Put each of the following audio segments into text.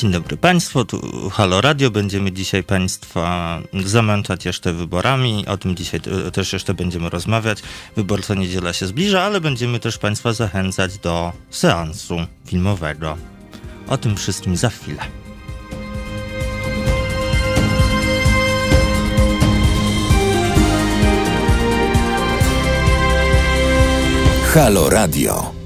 Dzień dobry Państwu, tu Halo Radio. Będziemy dzisiaj Państwa zamęczać jeszcze wyborami. O tym dzisiaj też jeszcze będziemy rozmawiać. Wybor co niedziela się zbliża, ale będziemy też Państwa zachęcać do seansu filmowego. O tym wszystkim za chwilę. Halo Radio.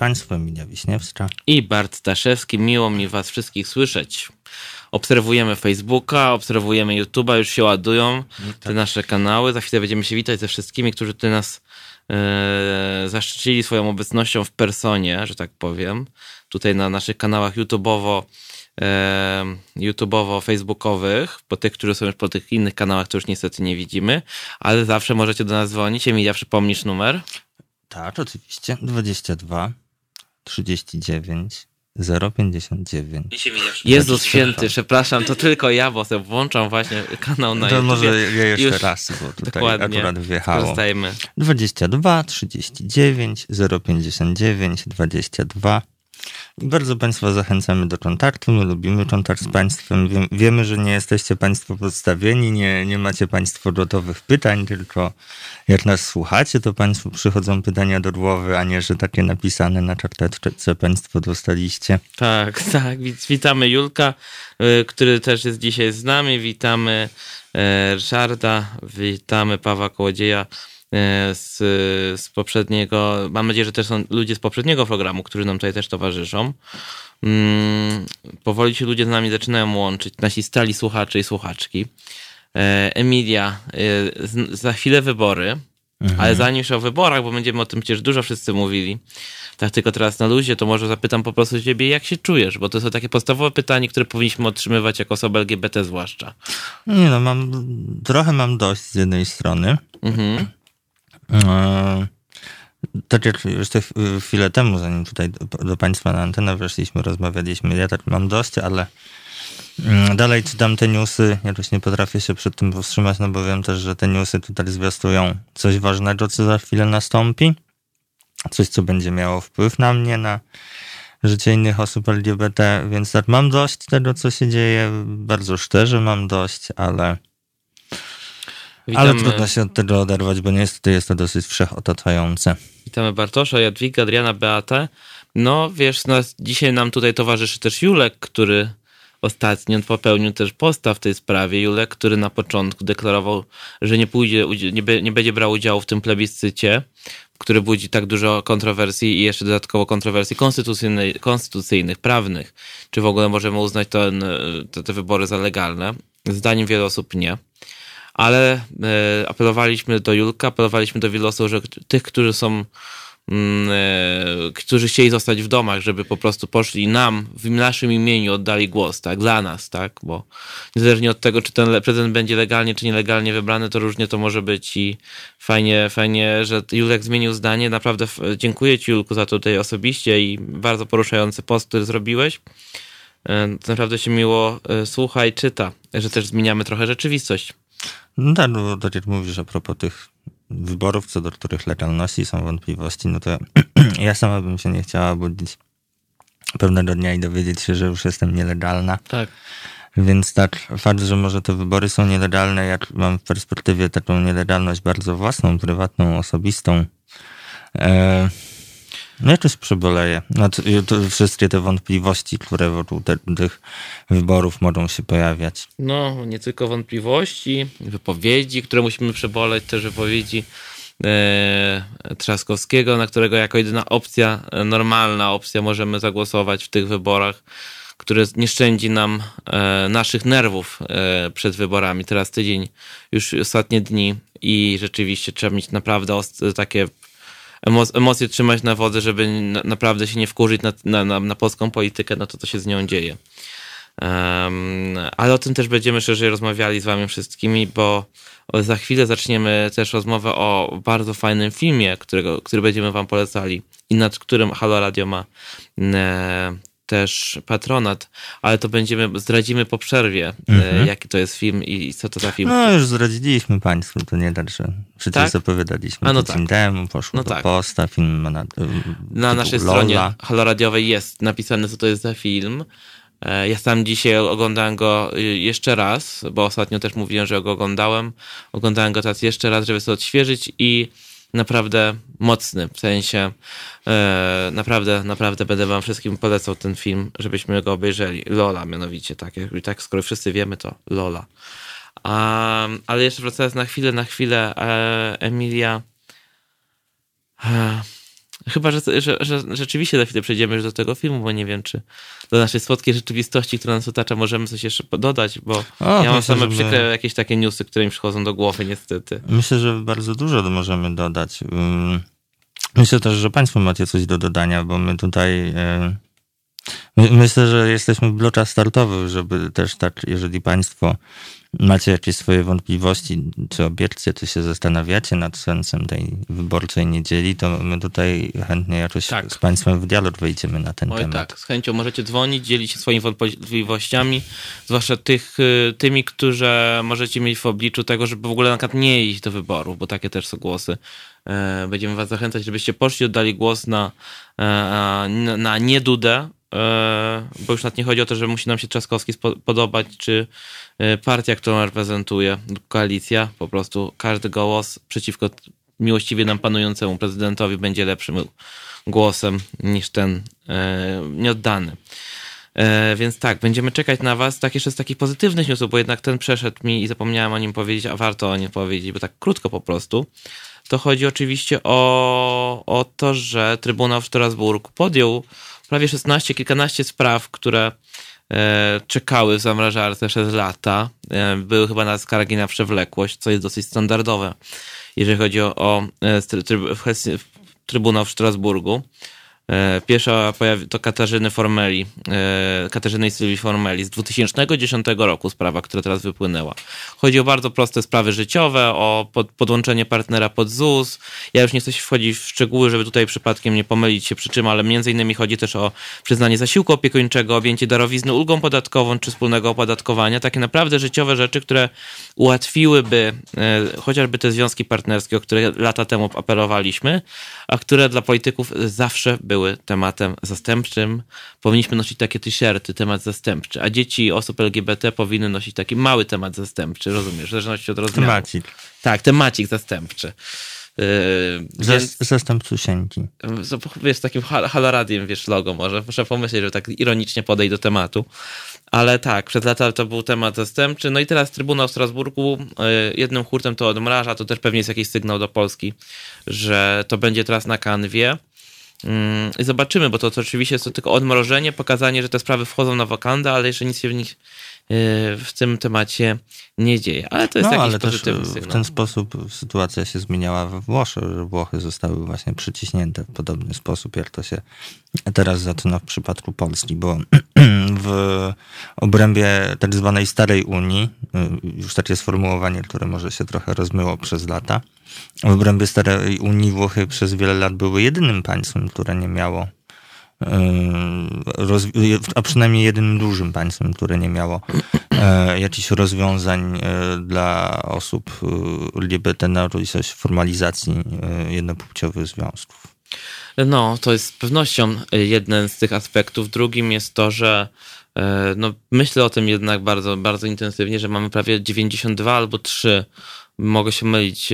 Państwu, Emilia Wiśniewska. I Bart Staszewski. Miło mi Was wszystkich słyszeć. Obserwujemy Facebooka, obserwujemy YouTube'a, już się ładują no tak. te nasze kanały. Za chwilę będziemy się witać ze wszystkimi, którzy tutaj nas e, zaszczycili swoją obecnością w personie, że tak powiem. Tutaj na naszych kanałach YouTube'owo e, YouTube'owo-facebookowych, po tych, którzy są już po tych innych kanałach, to już niestety nie widzimy, ale zawsze możecie do nas dzwonić. Emilia, przypomnisz numer? Tak, oczywiście. 22 39 059. Jezus święty, przepraszam, to tylko ja, bo sobie włączam właśnie kanał na To może ja jeszcze Już raz, bo tutaj dokładnie. akurat wjechało. Korzystajmy. 22 39 059 22 bardzo Państwa zachęcamy do kontaktu. My lubimy kontakt z Państwem. Wiemy, że nie jesteście Państwo podstawieni, nie, nie macie Państwo gotowych pytań, tylko jak nas słuchacie, to Państwu przychodzą pytania do głowy, a nie, że takie napisane na karteczce Państwo dostaliście. Tak, tak. Witamy Julka, y, który też jest dzisiaj z nami. Witamy e, Ryszarda, witamy Pawła Kołodzieja z, z poprzedniego. Mam nadzieję, że też są ludzie z poprzedniego programu, którzy nam tutaj też towarzyszą. Mm, powoli się ludzie z nami zaczynają łączyć, nasi stali słuchacze i słuchaczki. E, Emilia, e, za chwilę wybory, mhm. ale zanim już o wyborach, bo będziemy o tym przecież dużo wszyscy mówili, tak tylko teraz na luzie, to może zapytam po prostu ciebie, jak się czujesz? Bo to są takie podstawowe pytanie, które powinniśmy otrzymywać jako osoby LGBT zwłaszcza. Nie no, mam, trochę mam dość z jednej strony. Mhm. E, tak jak już te chwilę temu, zanim tutaj do, do Państwa na antenę weszliśmy, rozmawialiśmy, ja tak mam dość, ale mm, dalej czytam te newsy, jakoś nie potrafię się przed tym powstrzymać, no bo wiem też, że te newsy tutaj zwiastują coś ważnego, co za chwilę nastąpi, coś, co będzie miało wpływ na mnie, na życie innych osób LGBT, więc tak mam dość tego, co się dzieje, bardzo szczerze mam dość, ale Witamy. Ale trudno się od tego oderwać, bo niestety jest to dosyć wszechotaczające. Witamy Bartosza, Jadwiga, Adriana, Beatę. No wiesz, no, dzisiaj nam tutaj towarzyszy też Julek, który ostatnio popełnił też posta w tej sprawie. Julek, który na początku deklarował, że nie pójdzie, nie, be, nie będzie brał udziału w tym plebiscycie, który budzi tak dużo kontrowersji i jeszcze dodatkowo kontrowersji konstytucyjnych, konstytucyjnych prawnych. Czy w ogóle możemy uznać ten, te, te wybory za legalne? Zdaniem wielu osób nie ale e, apelowaliśmy do Julka, apelowaliśmy do wielu osób, że tych, którzy są mm, e, którzy chcieli zostać w domach, żeby po prostu poszli nam, w naszym imieniu oddali głos, tak, dla nas, tak, bo niezależnie od tego, czy ten prezydent będzie legalnie, czy nielegalnie wybrany, to różnie to może być i fajnie, fajnie, że Julek zmienił zdanie, naprawdę dziękuję Ci Julku za to tutaj osobiście i bardzo poruszający post, który zrobiłeś. E, naprawdę się miło słucha i czyta, że też zmieniamy trochę rzeczywistość. No tak, no, tak jak mówisz a propos tych wyborów, co do których legalności są wątpliwości, no to ja sama bym się nie chciała budzić pewnego dnia i dowiedzieć się, że już jestem nielegalna. Tak. Więc tak, fakt, że może te wybory są nielegalne, jak mam w perspektywie taką nielegalność bardzo własną, prywatną, osobistą, e, no jakoś przeboleję. Znaczy, wszystkie te wątpliwości, które wokół te, tych wyborów mogą się pojawiać. No, nie tylko wątpliwości, wypowiedzi, które musimy przeboleć, też wypowiedzi e, Trzaskowskiego, na którego jako jedyna opcja, e, normalna opcja możemy zagłosować w tych wyborach, które nie szczędzi nam e, naszych nerwów e, przed wyborami. Teraz tydzień, już ostatnie dni i rzeczywiście trzeba mieć naprawdę takie emocje trzymać na wodze, żeby na, naprawdę się nie wkurzyć na, na, na, na polską politykę, no to co się z nią dzieje. Um, ale o tym też będziemy szerzej rozmawiali z wami wszystkimi, bo za chwilę zaczniemy też rozmowę o bardzo fajnym filmie, którego, który będziemy wam polecali i nad którym Halo Radio ma e, też patronat, ale to będziemy, zdradzimy po przerwie, e, mhm. jaki to jest film i co to za film. No już zdradziliśmy Państwu, to nie tak, że przecież tak? zapowiadaliśmy A no tak. temu, poszło no do tak. posta, film na, na naszej Lola. stronie haloradiowej jest napisane, co to jest za film. E, ja sam dzisiaj oglądałem go y, jeszcze raz, bo ostatnio też mówiłem, że go oglądałem. Oglądałem go teraz jeszcze raz, żeby sobie odświeżyć i naprawdę mocny, w sensie e, naprawdę, naprawdę będę wam wszystkim polecał ten film, żebyśmy go obejrzeli. Lola mianowicie, tak, i tak skoro wszyscy wiemy, to Lola. Um, ale jeszcze wracając na chwilę, na chwilę, e, Emilia e, Chyba, że, że, że, rzeczywiście za chwilę przejdziemy już do tego filmu, bo nie wiem, czy do naszej słodkiej rzeczywistości, która nas otacza, możemy coś jeszcze dodać, bo o, ja mam same przykre my... jakieś takie newsy, które mi przychodzą do głowy, niestety. Myślę, że bardzo dużo możemy dodać. Myślę też, że Państwo macie coś do dodania, bo my tutaj. Myślę, że jesteśmy w blocza startowych, żeby też tak, jeżeli Państwo macie jakieś swoje wątpliwości, czy obiekcje, czy się zastanawiacie nad sensem tej wyborczej niedzieli, to my tutaj chętnie jakoś tak. z Państwem w dialog wejdziemy na ten Oj, temat. Tak, z chęcią możecie dzwonić, dzielić się swoimi wątpliwościami, zwłaszcza tych, y, tymi, którzy możecie mieć w obliczu tego, żeby w ogóle na przykład nie iść do wyborów, bo takie też są głosy. E, będziemy Was zachęcać, żebyście poszli, oddali głos na, e, na nie Dudę, e, bo już nawet nie chodzi o to, że musi nam się Trzaskowski podobać, czy E, partia, którą reprezentuje, koalicja, po prostu każdy głos przeciwko miłościwie nam panującemu prezydentowi będzie lepszym głosem niż ten e, nieoddany. E, więc tak, będziemy czekać na Was. Tak, jeszcze z takich pozytywnych newsów, bo jednak ten przeszedł mi i zapomniałem o nim powiedzieć, a warto o nim powiedzieć, bo tak krótko po prostu. To chodzi oczywiście o, o to, że Trybunał w Strasburgu podjął prawie 16, kilkanaście spraw, które E, czekały w zamrażarce przez lata. E, były chyba na skargi na przewlekłość, co jest dosyć standardowe, jeżeli chodzi o, o e, Trybunał w Strasburgu. E, pierwsza to Katarzyny Formeli, e, Katarzyny i Sylwii Formeli z 2010 roku sprawa, która teraz wypłynęła. Chodzi o bardzo proste sprawy życiowe, o podłączenie partnera pod ZUS. Ja już nie chcę wchodzić w szczegóły, żeby tutaj przypadkiem nie pomylić się przy czym, ale między innymi chodzi też o przyznanie zasiłku opiekuńczego, objęcie darowizny ulgą podatkową czy wspólnego opodatkowania. Takie naprawdę życiowe rzeczy, które ułatwiłyby e, chociażby te związki partnerskie, o które lata temu apelowaliśmy, a które dla polityków zawsze były były tematem zastępczym. Powinniśmy nosić takie t-shirty, temat zastępczy, a dzieci osób LGBT powinny nosić taki mały temat zastępczy, rozumiesz, w zależności od rozmiaru. Temacik. Tak, temacik zastępczy. Yy, więc, Zastępcusieńki. Wiesz, takim haloradiem, wiesz, logo może. Muszę pomyśleć, że tak ironicznie podejść do tematu. Ale tak, przed lata to był temat zastępczy. No i teraz Trybunał w Strasburgu yy, jednym hurtem to odmraża. To też pewnie jest jakiś sygnał do Polski, że to będzie teraz na kanwie. Mm, I zobaczymy, bo to, to oczywiście jest to tylko odmrożenie, pokazanie, że te sprawy wchodzą na wakandę, ale jeszcze nic się w nich Y, w tym temacie nie dzieje. Ale to jest no, jakiś ale pozytywny też sygnał. W ten sposób sytuacja się zmieniała we Włoszech, że Włochy zostały właśnie przyciśnięte w podobny sposób, jak to się teraz zaczyna w przypadku Polski, bo w obrębie tak zwanej starej Unii, y, już takie sformułowanie, które może się trochę rozmyło przez lata, w obrębie starej Unii Włochy przez wiele lat były jedynym państwem, które nie miało a przynajmniej jednym dużym państwem, które nie miało e, jakichś rozwiązań dla osób LGBT na formalizacji jednopłciowych związków. No, to jest z pewnością jeden z tych aspektów. Drugim jest to, że no, myślę o tym jednak bardzo, bardzo intensywnie, że mamy prawie 92 albo 3, mogę się mylić,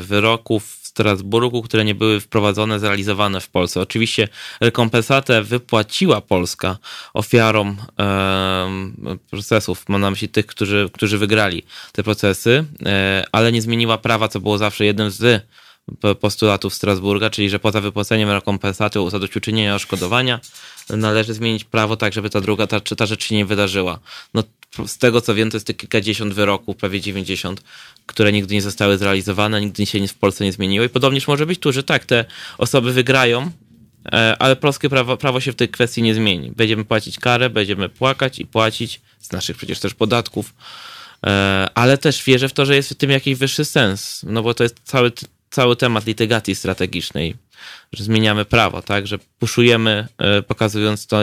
wyroków Strasburgu, które nie były wprowadzone, zrealizowane w Polsce. Oczywiście rekompensatę wypłaciła Polska ofiarom e, procesów, mam na myśli tych, którzy, którzy wygrali te procesy, e, ale nie zmieniła prawa, co było zawsze jednym z postulatów Strasburga, czyli że poza wypłaceniem rekompensaty zadośćuczynienia odszkodowania należy zmienić prawo tak, żeby ta druga, ta, ta rzecz się nie wydarzyła. No, z tego co wiem, to jest kilkadziesiąt wyroków, prawie 90, które nigdy nie zostały zrealizowane, nigdy się nic w Polsce nie zmieniło. I podobnież może być tu, że tak, te osoby wygrają, e, ale polskie prawo, prawo się w tej kwestii nie zmieni. Będziemy płacić karę, będziemy płakać i płacić z naszych przecież też podatków, e, ale też wierzę w to, że jest w tym jakiś wyższy sens, no bo to jest cały, cały temat litygacji strategicznej że zmieniamy prawo, tak, że puszujemy, e, pokazując to,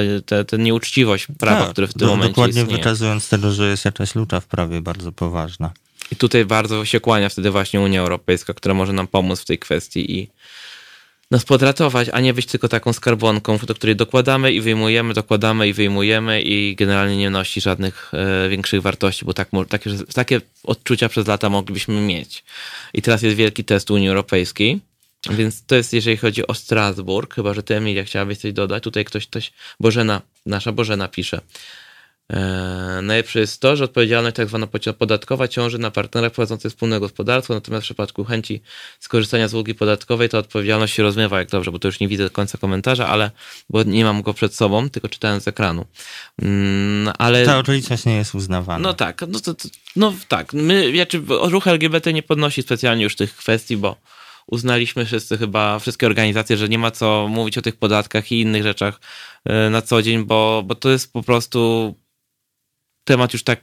tę nieuczciwość prawa, tak, które w tym momencie dokładnie istnieje. wykazując tego, że jest jakaś luta w prawie bardzo poważna. I tutaj bardzo się kłania wtedy właśnie Unia Europejska, która może nam pomóc w tej kwestii i nas podratować, a nie być tylko taką skarbonką, do której dokładamy i wyjmujemy, dokładamy i wyjmujemy i generalnie nie nosi żadnych e, większych wartości, bo tak, takie, takie odczucia przez lata moglibyśmy mieć. I teraz jest wielki test Unii Europejskiej, więc to jest jeżeli chodzi o Strasburg, chyba że ty Emilia chciałabyś coś dodać. Tutaj ktoś, ktoś, Bożena, nasza Bożena pisze. E, najlepsze jest to, że odpowiedzialność tak zwana podatkowa ciąży na partnerach prowadzących wspólne gospodarstwo, natomiast w przypadku chęci skorzystania z ulgi podatkowej to odpowiedzialność się rozmywa, jak dobrze, bo to już nie widzę do końca komentarza, ale bo nie mam go przed sobą, tylko czytałem z ekranu. Mm, ale... Ta okoliczność nie jest uznawana. No tak, no, to, no tak. My, znaczy, ruch LGBT nie podnosi specjalnie już tych kwestii, bo uznaliśmy wszyscy chyba, wszystkie organizacje, że nie ma co mówić o tych podatkach i innych rzeczach e, na co dzień, bo, bo to jest po prostu temat już tak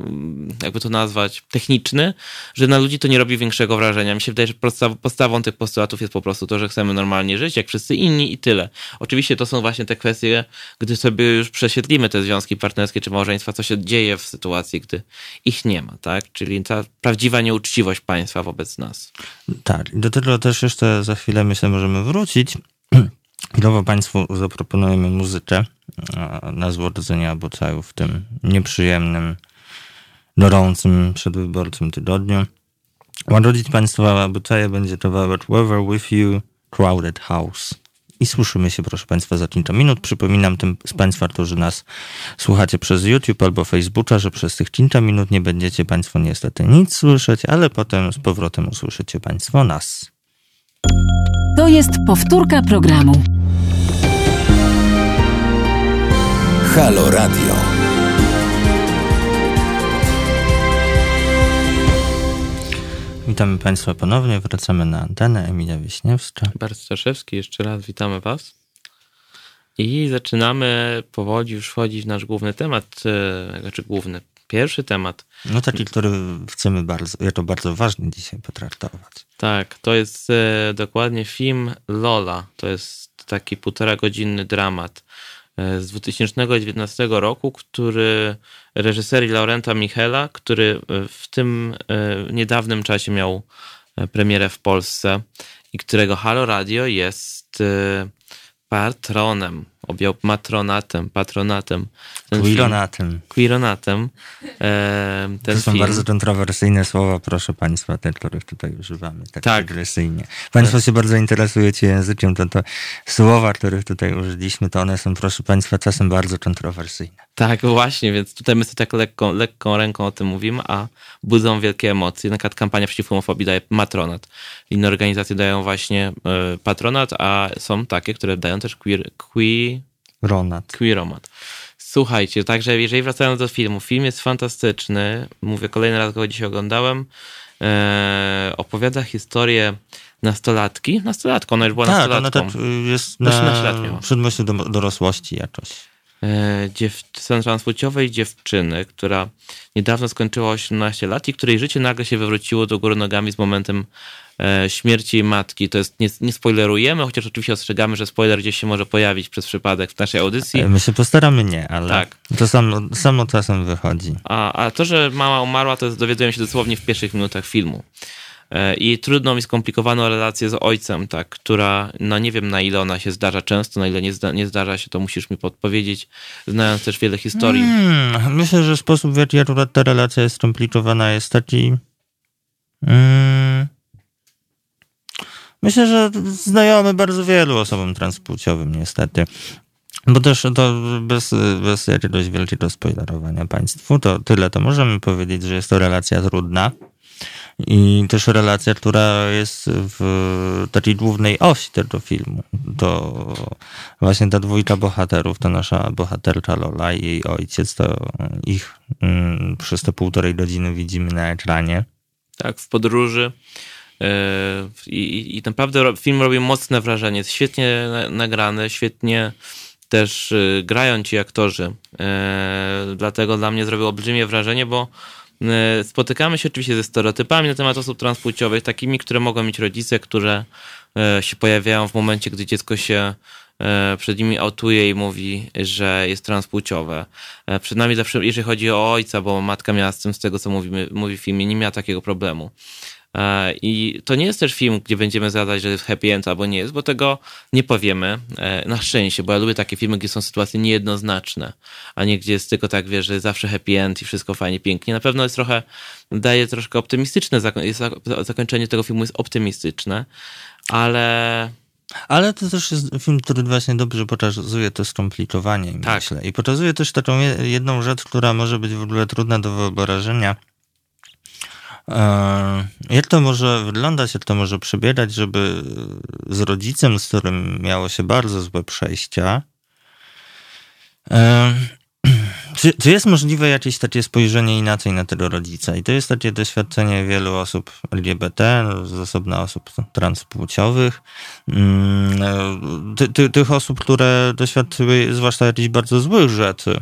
mm, jakby to nazwać, techniczny, że na ludzi to nie robi większego wrażenia. Mi się wydaje, że podstawą tych postulatów jest po prostu to, że chcemy normalnie żyć, jak wszyscy inni i tyle. Oczywiście to są właśnie te kwestie, gdy sobie już prześwietlimy te związki partnerskie czy małżeństwa, co się dzieje w sytuacji, gdy ich nie ma, tak? Czyli ta prawdziwa nieuczciwość państwa wobec nas. Tak, do tego też jeszcze za chwilę myślę możemy wrócić. Chwilowo Państwu zaproponujemy muzykę na złodzenie obocaju w tym nieprzyjemnym, gorącym, przedwyborczym tygodniu. Łagodzić Państwa obyczaje będzie towarzyszyć Weather With You, Crowded House. I słyszymy się, proszę Państwa, za kilka minut. Przypominam tym z Państwa, którzy nas słuchacie przez YouTube albo Facebooka, że przez tych kilka minut nie będziecie Państwo niestety nic słyszeć, ale potem z powrotem usłyszycie Państwo nas. To jest powtórka programu. Halo Radio. Witamy Państwa ponownie. Wracamy na antenę. Emilia Wiśniewska. Bardzo Staszewski. Jeszcze raz witamy Was. I zaczynamy powoli już wchodzić w nasz główny temat, e, znaczy główny, pierwszy temat. No taki, który chcemy bardzo, jako bardzo ważny dzisiaj potraktować. Tak, to jest e, dokładnie film Lola. To jest taki półtora godzinny dramat E, z 2019 roku, który reżyserii Laurenta Michela, który e, w tym e, niedawnym czasie miał premierę w Polsce i którego Halo Radio jest patronem objął matronatem, patronatem. Quironatem. Quironatem. E, to są film. bardzo kontrowersyjne słowa, proszę Państwa, te, których tutaj używamy. Tak, tak. agresyjnie. Państwo tak. się bardzo interesujecie językiem, to, to słowa, których tutaj użyliśmy, to one są, proszę Państwa, czasem bardzo kontrowersyjne. Tak, właśnie, więc tutaj my sobie tak lekką, lekką ręką o tym mówimy, a budzą wielkie emocje. Na przykład kampania przeciw homofobii daje matronat. Inne organizacje dają właśnie y, patronat, a są takie, które dają też queer, queer Ronat. Queeromat. Słuchajcie, także jeżeli wracając do filmu, film jest fantastyczny. Mówię, kolejny raz go dzisiaj oglądałem. Eee, opowiada historię nastolatki. Nastolatką, ona już była tak, nastolatką. ona tak jest na przedmiocie do, dorosłości jakoś. Eee, dziew, transpłciowej dziewczyny, która niedawno skończyła 18 lat i której życie nagle się wywróciło do góry nogami z momentem E, śmierci matki. To jest, nie, nie spoilerujemy, chociaż oczywiście ostrzegamy, że spoiler gdzieś się może pojawić przez przypadek w naszej audycji. My się postaramy nie, ale tak. to samo, samo czasem wychodzi. A, a to, że mama umarła, to dowiadujemy się dosłownie w pierwszych minutach filmu. E, I trudną i skomplikowaną relację z ojcem, tak, która, no nie wiem na ile ona się zdarza często, na ile nie, zda, nie zdarza się, to musisz mi podpowiedzieć, znając też wiele historii. Hmm, myślę, że sposób, w jaki ta relacja jest skomplikowana, jest taki. Hmm, Myślę, że znajomy bardzo wielu osobom transpłciowym, niestety. Bo też to bez, bez jakiegoś wielkiego spoilerowania państwu, to tyle to możemy powiedzieć, że jest to relacja trudna i też relacja, która jest w takiej głównej osi tego filmu. To właśnie ta dwójka bohaterów, to nasza bohaterka Lola i jej ojciec, to ich mm, przez te półtorej godziny widzimy na ekranie. Tak, w podróży I, I naprawdę film robi mocne wrażenie. Jest świetnie nagrany, świetnie też e, grają ci aktorzy. E, dlatego dla mnie zrobił olbrzymie wrażenie, bo spotykamy się oczywiście ze stereotypami na temat osób transpłciowych, takimi, które mogą mieć rodzice, które się pojawiają w momencie, gdy dziecko się przed nimi autuje i mówi, że jest transpłciowe. Przynajmniej zawsze, jeżeli chodzi o ojca, bo matka miała z tym, z tego co mówimy, mówi w filmie, nie miała takiego problemu. E, I to nie jest też film, gdzie będziemy zgadzać, że jest happy end albo nie jest, bo tego nie powiemy. E, na szczęście, bo ja lubię takie filmy, gdzie są sytuacje niejednoznaczne, a nie gdzie jest tylko tak, wiesz, że zawsze happy end i wszystko fajnie, pięknie. Na pewno jest trochę, daje troszkę optymistyczne, zakończenie tego filmu jest optymistyczne, ale ale to też jest film, który właśnie dobrze pokazuje to skomplikowanie, tak. myślę. I pokazuje też taką jedną rzecz, która może być w ogóle trudna do wyobrażenia. E, jak to może wyglądać, jak to może przebiegać, żeby z rodzicem, z którym miało się bardzo złe przejścia, e, czy, czy, jest możliwe jakieś takie spojrzenie inaczej na tego rodzica? I to jest takie doświadczenie wielu osób LGBT, z osobna osób transpłciowych, mm, ty, ty, tych osób, które doświadczyły zwłaszcza jakichś bardzo złych rzeczy,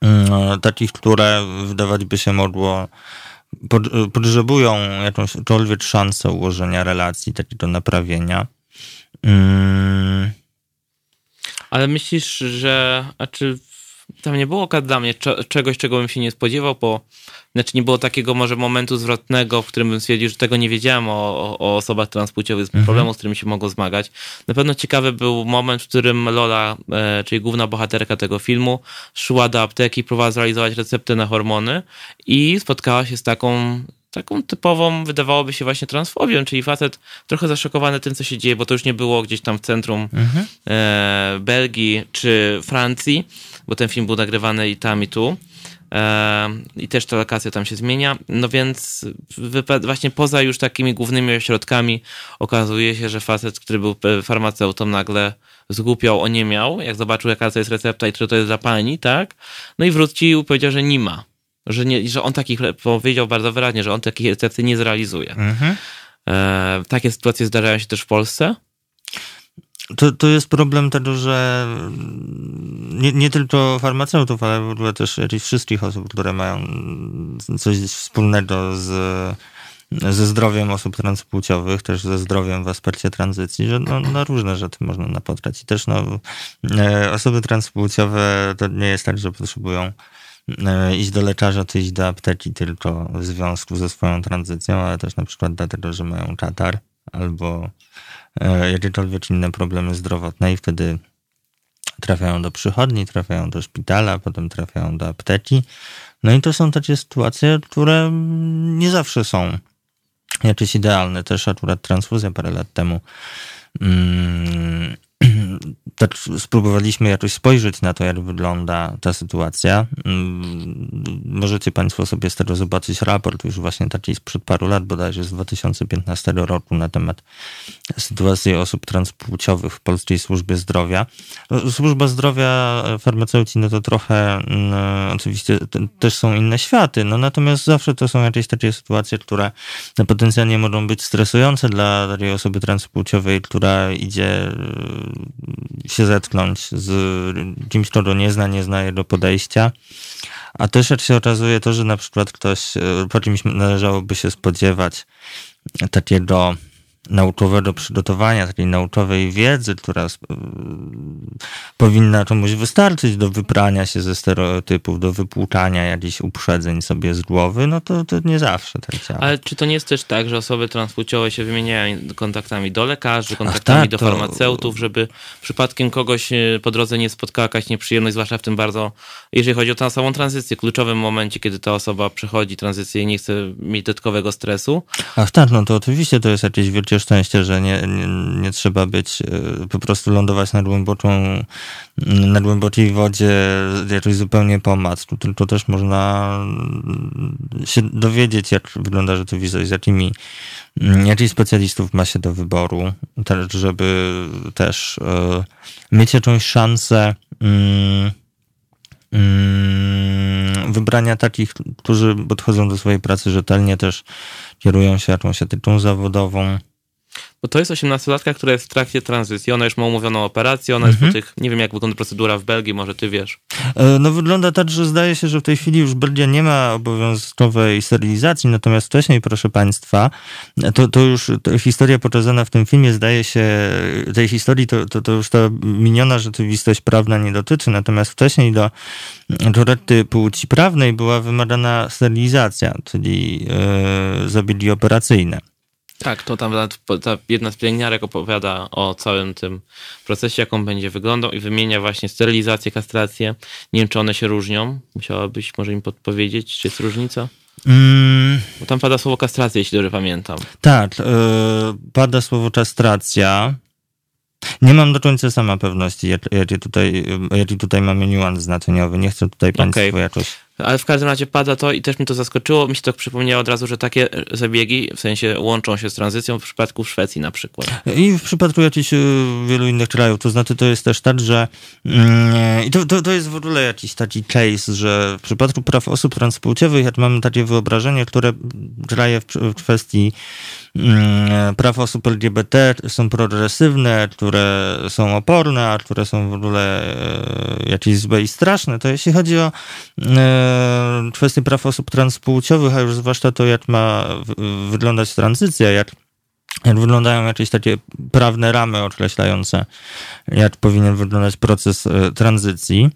mm, takich, które wydawać by się mogło potrzebują jakąśkolwiek szansę ułożenia relacji, takiego naprawienia. Mm. Ale myślisz, że, a czy tam nie było dla mnie czegoś, czego bym się nie spodziewał, bo znaczy nie było takiego może momentu zwrotnego, w którym bym stwierdził, że tego nie wiedziałem o, o osobach transpłciowych, z mhm. z którymi się mogą zmagać. Na pewno ciekawy był moment, w którym Lola, e, czyli główna bohaterka tego filmu, szła do apteki, próbowała zrealizować receptę na hormony i spotkała się z taką taką typową, wydawałoby się właśnie transfobią, czyli facet trochę zaszokowany tym, co się dzieje, bo to już nie było gdzieś tam w centrum mhm. e, Belgii czy Francji, bo ten film był nagrywany i tam, i tu. E, I też ta lokacja tam się zmienia. No więc właśnie poza już takimi głównymi ośrodkami okazuje się, że facet, który był farmaceutą, nagle zgłupiał, oniemiał, jak zobaczył, jaka to jest recepta i czy to jest dla pani, tak? No i wrócił, powiedział, że nie ma. Że, nie, że on takich, powiedział bardzo wyraźnie, że on takich recepty nie zrealizuje. Mhm. E, takie sytuacje zdarzają się też w Polsce. To, to jest problem tego, że nie, nie tylko farmaceutów, ale w ogóle też wszystkich osób, które mają coś wspólnego z, ze zdrowiem osób transpłciowych, też ze zdrowiem w aspekcie tranzycji, że no, na różne rzeczy można napotkać. I też no, e, osoby transpłciowe to nie jest tak, że potrzebują e, iść do lekarza czy iść do apteki tylko w związku ze swoją tranzycją, ale też na przykład dlatego, że mają katar albo jakiekolwiek inne problemy zdrowotne i wtedy trafiają do przychodni, trafiają do szpitala, potem trafiają do apteki. No i to są takie sytuacje, które nie zawsze są jakieś idealne. Też akurat transfuzja parę lat temu mm, spróbowaliśmy jakoś spojrzeć na to, jak wygląda ta sytuacja. Mm, możecie Państwo sobie z tego zobaczyć raport już właśnie taki sprzed paru lat, bodajże z 2015 roku na temat sytuacji osób transpłciowych w Polskiej Służbie Zdrowia. No, służba Zdrowia, farmaceuci, no to trochę no, oczywiście też są inne światy, no natomiast zawsze to są jakieś takie sytuacje, które potencjalnie mogą być stresujące dla takiej osoby transpłciowej, która idzie się zetknąć z kimś, kto go nie zna, nie zna jego podejścia. A też jak się okazuje to, że na przykład ktoś, e, po czymś należałoby się spodziewać takiego naukowego przygotowania, takiej naukowej wiedzy, która powinna komuś wystarczyć do wyprania się ze stereotypów, do wypłukania jakichś uprzedzeń sobie z głowy, no to, to nie zawsze tak działa. Ale czy to nie jest też tak, że osoby transpłciowe się wymieniają kontaktami do lekarzy, kontaktami tak, do farmaceutów, to... żeby przypadkiem kogoś e, po drodze nie spotkała jakaś nieprzyjemność, zwłaszcza w tym bardzo, jeżeli chodzi o tę samą tranzycję, kluczowym momencie, kiedy ta osoba przechodzi tranzycję i nie chce mieć dodatkowego stresu? Ach tak, no to oczywiście to jest jakieś wielkie szczęście, że nie, nie, nie, trzeba być, e, po prostu lądować na głęboką, na głębokiej wodzie jakoś zupełnie po tylko też można się dowiedzieć, jak wygląda rzeczywistość, z jakimi, jakich specjalistów ma się do wyboru, żeby też e, mieć jakąś szansę mm, mm, wybrania takich, którzy podchodzą do swojej pracy rzetelnie, też kierują się jakąś etyką zawodową. Bo to jest 18-latka, która jest w trakcie tranzycji. Ona już ma umówioną operację, ona mhm. jest po tych, nie wiem jak wygląda procedura w Belgii, może ty wiesz. E, no wygląda tak, że zdaje się, że w tej chwili już Belgia nie ma obowiązkowej sterylizacji, natomiast wcześniej, proszę państwa, to, to już to historia pokazana w tym filmie, zdaje się, tej historii to, to, to już ta miniona rzeczywistość prawna nie dotyczy, natomiast wcześniej do korekty płci prawnej była wymagana sterylizacja, czyli yy, zabiegi operacyjne. Tak, to tam ta jedna z pielęgniarek opowiada o całym tym procesie, jak on będzie wyglądał i wymienia właśnie sterylizację, kastrację. Nie wiem, czy one się różnią. Musiałabyś może im podpowiedzieć, czy jest różnica? Mm. Bo tam pada słowo kastracja, jeśli dobrze pamiętam. Tak, yy, pada słowo kastracja. Nie mam do końca sama pewności, jaki tutaj, jaki tutaj mamy niuans znaczeniowy. Nie chcę tutaj Państwu okay. jakoś ale w każdym razie pada to i też mi to zaskoczyło. Mi się to przypomniało od razu, że takie zabiegi w sensie łączą się z tranzycją w przypadku Szwecji na przykład. I w przypadku jakichś y, wielu innych krajów. To znaczy, to jest też tak, że mm, i to, to, to jest w ogóle jakiś taki case, że w przypadku praw osób transpłciowych jak mamy takie wyobrażenie, które kraje w kwestii mm, praw osób LGBT są progresywne, które są oporne, a które są w ogóle e, jakieś złe i straszne, to jeśli chodzi o e, kwestie praw osób transpłciowych, a już zwłaszcza to, jak ma wyglądać tranzycja, jak, jak wyglądają jakieś takie prawne ramy określające, jak powinien wyglądać proces e, tranzycji,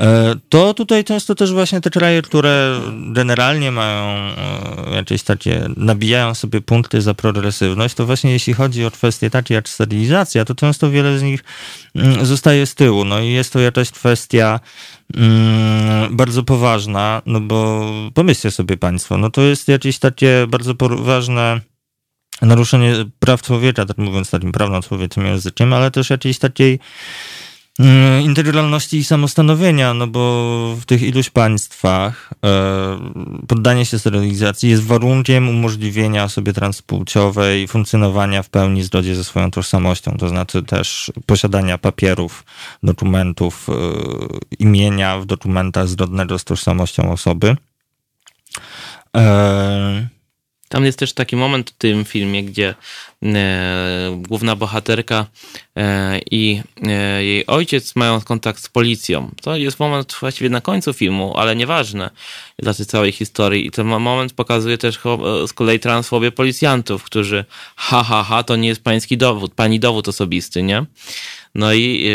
e, to tutaj często też właśnie te kraje, które generalnie mają e, jakieś takie, nabijają sobie punkty za progresywność, to właśnie jeśli chodzi o kwestie takie jak sterylizacja, to często wiele z nich mm, zostaje z tyłu. No i jest to jakaś kwestia Mm, bardzo poważna, no bo pomyślcie sobie Państwo, no to jest jakieś takie bardzo poważne naruszenie praw człowieka, tak mówiąc takim prawno-człowieczym językiem, ale też jakiejś takiej Mm, integralności i samostanowienia, no bo w tych iluś państwach e, poddanie się sterylizacji jest warunkiem umożliwienia sobie transpłciowej funkcjonowania w pełni zgodzie ze swoją tożsamością, to znaczy też posiadania papierów, dokumentów, e, imienia w dokumentach zgodnego z tożsamością osoby. E, tam jest też taki moment w tym filmie, gdzie e, główna bohaterka e, i e, jej ojciec mają kontakt z policją. To jest moment właściwie na końcu filmu, ale nieważne dla tej całej historii. I ten moment pokazuje też z kolei transfobię policjantów, którzy ha, ha, ha, to nie jest pański dowód, pani dowód osobisty, nie? No i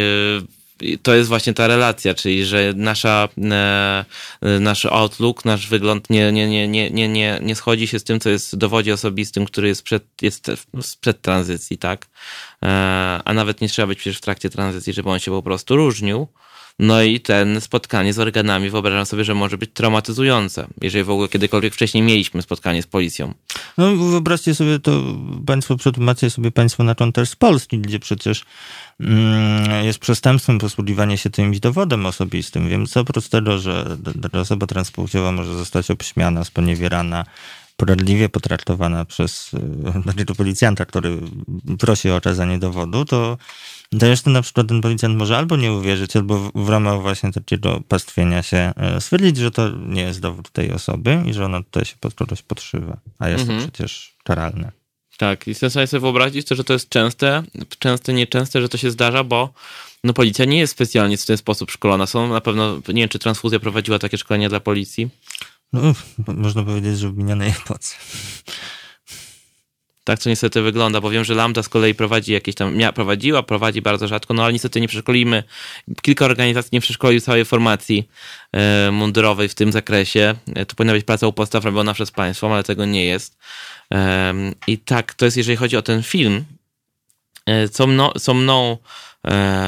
to jest właśnie ta relacja, czyli że nasza, e, nasz outlook, nasz wygląd nie, nie, nie, nie, nie, nie, nie schodzi się z tym, co jest w dowodzie osobistym, który jest przed, jest przed tranzycji, tak? E, a nawet nie trzeba być przecież w trakcie tranzycji, żeby on się po prostu różnił. No i ten spotkanie z organami wyobrażam sobie, że może być traumatyzujące, jeżeli w ogóle kiedykolwiek wcześniej mieliśmy spotkanie z policją. No wyobraźcie sobie to, państwo przetłumaczcie sobie państwo na kontekst Polski, gdzie przecież mm, jest przestępstwem posługiwanie się czymś dowodem osobistym, więc oprócz tego, że osoba transpłciowa może zostać obśmiana, sponiewierana, poradliwie potraktowana przez znaczy policjanta, który prosi o okazanie dowodu, to jeszcze na przykład ten policjant może albo nie uwierzyć, albo w ramach właśnie takiego pastwienia się e, stwierdzić, że to nie jest dowód tej osoby i że ona tutaj się pod kogoś podszywa, a jest mhm. to przecież karalne. Tak, i sobie wyobrazić to, że to jest częste, częste, nieczęste, że to się zdarza, bo no policja nie jest specjalnie w ten sposób szkolona. Są na pewno, nie wiem, czy transfuzja prowadziła takie szkolenia dla policji. No, można powiedzieć, że w minionej epoce. Tak to niestety wygląda, bo wiem, że Lambda z kolei prowadzi jakieś tam, mia, prowadziła, prowadzi bardzo rzadko, no ale niestety nie przeszkolimy, kilka organizacji nie przeszkolił całej formacji e, mundurowej w tym zakresie. E, to powinna być praca u podstaw robiona przez państwo, ale tego nie jest. E, I tak, to jest jeżeli chodzi o ten film, e, co, mno, co mną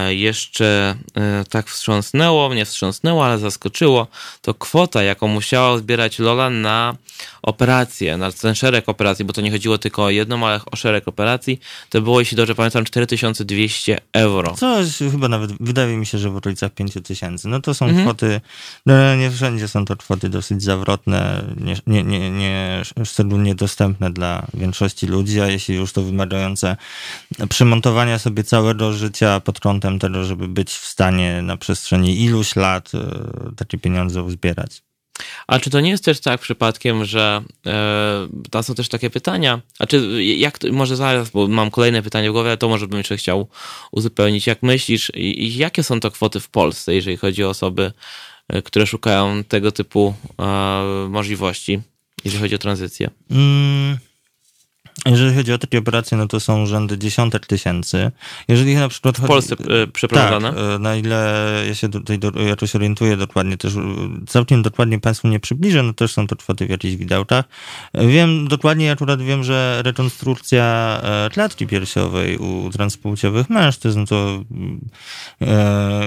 jeszcze e, tak wstrząsnęło, mnie wstrząsnęło, ale zaskoczyło, to kwota, jaką musiała zbierać Lola na operację, na ten szereg operacji, bo to nie chodziło tylko o jedną, ale o szereg operacji, to było, jeśli dobrze pamiętam, 4200 euro. Coś chyba nawet, wydaje mi się, że w okolicach 5000. No to są mhm. kwoty, no nie wszędzie są to kwoty dosyć zawrotne, nie, nie, nie, nie szczególnie dostępne dla większości ludzi, a jeśli już to wymagające przymontowania sobie całego życia pod kątem tego, żeby być w stanie na przestrzeni iluś lat e, takie pieniądze uzbierać. A czy to nie jest też tak przypadkiem, że e, tam są też takie pytania, a czy jak, może zaraz, bo mam kolejne pytanie w głowie, ale to może bym jeszcze chciał uzupełnić. Jak myślisz, i, jakie są to kwoty w Polsce, jeżeli chodzi o osoby, e, które szukają tego typu e, możliwości, jeżeli chodzi o tranzycję? Mm. Jeżeli chodzi o takie operacje, no to są rzędy dziesiątek tysięcy. Jeżeli na przykład... W Polsce e, przeprowadzone? Tak, e, na ile ja się tutaj do, jakoś orientuję dokładnie, też e, całkiem dokładnie Państwu nie przybliżę, no też są to kwoty w jakichś widełkach. Wiem dokładnie, akurat wiem, że rekonstrukcja klatki piersiowej u transpłciowych mężczyzn to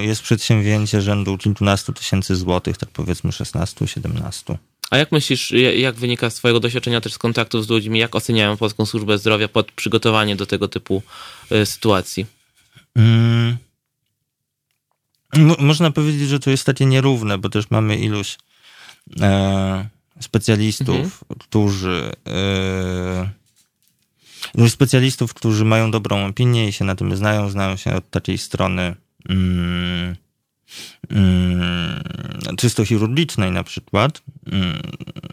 jest przedsięwzięcie rzędu kilkunastu tysięcy złotych, tak powiedzmy 16-17. A jak myślisz, jak wynika z Twojego doświadczenia też z kontaktów z ludźmi, jak oceniają Polską Służbę Zdrowia pod przygotowanie do tego typu y, sytuacji? Hmm. Można powiedzieć, że to jest takie nierówne, bo też mamy iluś e, specjalistów, mhm. którzy e, iluś specjalistów, którzy mają dobrą opinię i się na tym znają, znają się od takiej strony mm, Mm, czysto chirurgicznej na przykład. Mm,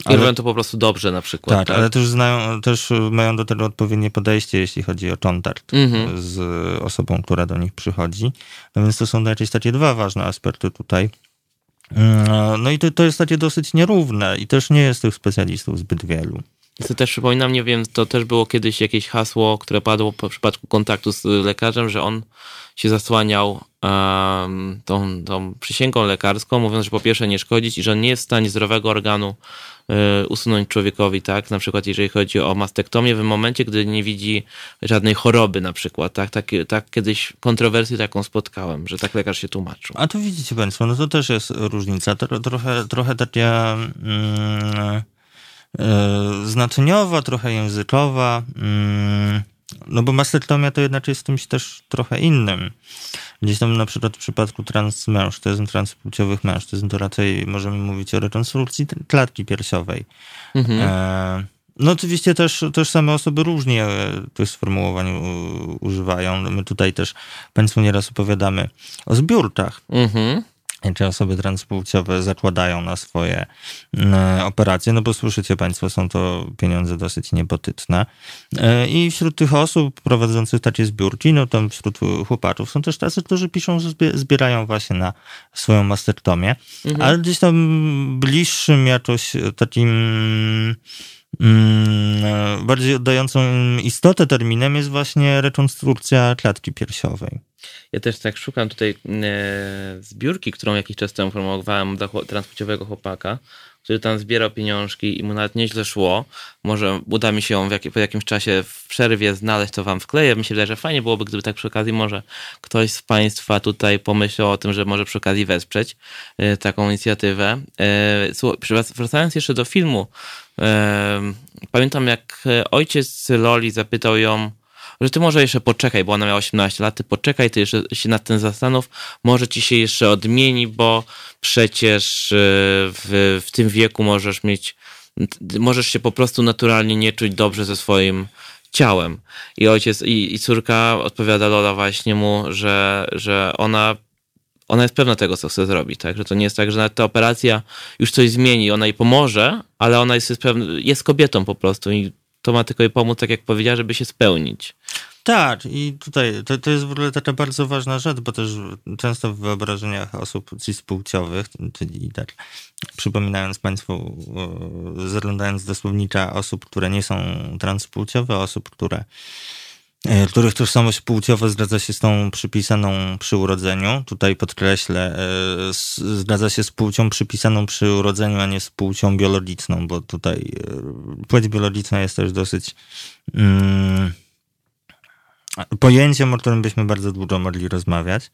I robią to po prostu dobrze na przykład. Tak, tak, ale też, znają, też mają do tego odpowiednie podejście, jeśli chodzi o kontakt mhm. z osobą, która do nich przychodzi. No więc to są jakieś takie dwa ważne aspekty tutaj. Mm, no i to, to jest takie dosyć nierówne i też nie jest tych specjalistów zbyt wielu. To też przypominam, nie wiem, to też było kiedyś jakieś hasło, które padło w przypadku kontaktu z lekarzem, że on się zasłaniał um, tą, tą przysięgą lekarską, mówiąc, że po pierwsze nie szkodzić i że on nie jest w stanie zdrowego organu y, usunąć człowiekowi, tak? Na przykład jeżeli chodzi o mastektomię, w momencie, gdy nie widzi żadnej choroby na przykład, tak? Tak, tak kiedyś kontrowersję taką spotkałem, że tak lekarz się tłumaczył. A tu widzicie Państwo, no to też jest różnica. Trochę, trochę taka... Mm, znaczeniowa, trochę językowa. Mm, no bo mastektomia to jednak jest czymś też trochę innym. Gdzieś tam na przykład w przypadku transmężczyzn, transpłciowych mężczyzn, to raczej możemy mówić o rekonstrukcji klatki piersiowej. Mhm. E, no oczywiście też, też same osoby różnie tych sformułowań używają. My tutaj też Państwu nieraz opowiadamy o zbiórkach. Mhm czy osoby transpłciowe zakładają na swoje mm, operacje, no bo słyszycie Państwo, są to pieniądze dosyć niebotyczne. E, I wśród tych osób prowadzących takie zbiórki, no tam wśród chłopaków są też tacy, którzy piszą, że zbierają właśnie na swoją mastektomię, mhm. ale gdzieś tam bliższym jakoś takim mm, bardziej oddającą istotę terminem jest właśnie rekonstrukcja klatki piersiowej. Ja też tak szukam tutaj e, zbiórki, którą jakiś czas temu promowałem dla transpłciowego chłopaka, który tam zbierał pieniążki i mu nawet nieźle szło. Może uda mi się ją jak, po jakimś czasie w przerwie znaleźć, to wam wkleję. Myślę, że fajnie byłoby, gdyby tak przy okazji może ktoś z Państwa tutaj pomyślał o tym, że może przy okazji wesprzeć e, taką inicjatywę. E, wracając jeszcze do filmu, pamiętam jak ojciec Loli zapytał ją, że ty może jeszcze poczekaj, bo ona miała 18 lat, ty poczekaj, ty jeszcze się nad tym zastanów, może ci się jeszcze odmieni, bo przecież e, w, w tym wieku możesz mieć, możesz się po prostu naturalnie nie czuć dobrze ze swoim ciałem. I ojciec, i, i córka odpowiada Lola właśnie mu, że, że ona ona jest pewna tego, co chce zrobić, tak? Że to nie jest tak, że nawet ta operacja już coś zmieni, ona jej pomoże, ale ona jest, jest, pewna, jest kobietą po prostu i to ma tylko jej pomóc, tak jak powiedziała, żeby się spełnić. Tak, i tutaj to, to jest w ogóle taka bardzo ważna rzecz, bo też często w wyobrażeniach osób cispłciowych, czyli tak przypominając Państwu, zaglądając do słownika osób, które nie są transpłciowe, osób, które których tożsamość płciowa zgadza się z tą przypisaną przy urodzeniu. Tutaj podkreślę, e, zgadza się z płcią przypisaną przy urodzeniu, a nie z płcią biologiczną, bo tutaj e, płeć biologiczna jest też dosyć. Mm, pojęciem, o którym byśmy bardzo długo mogli rozmawiać.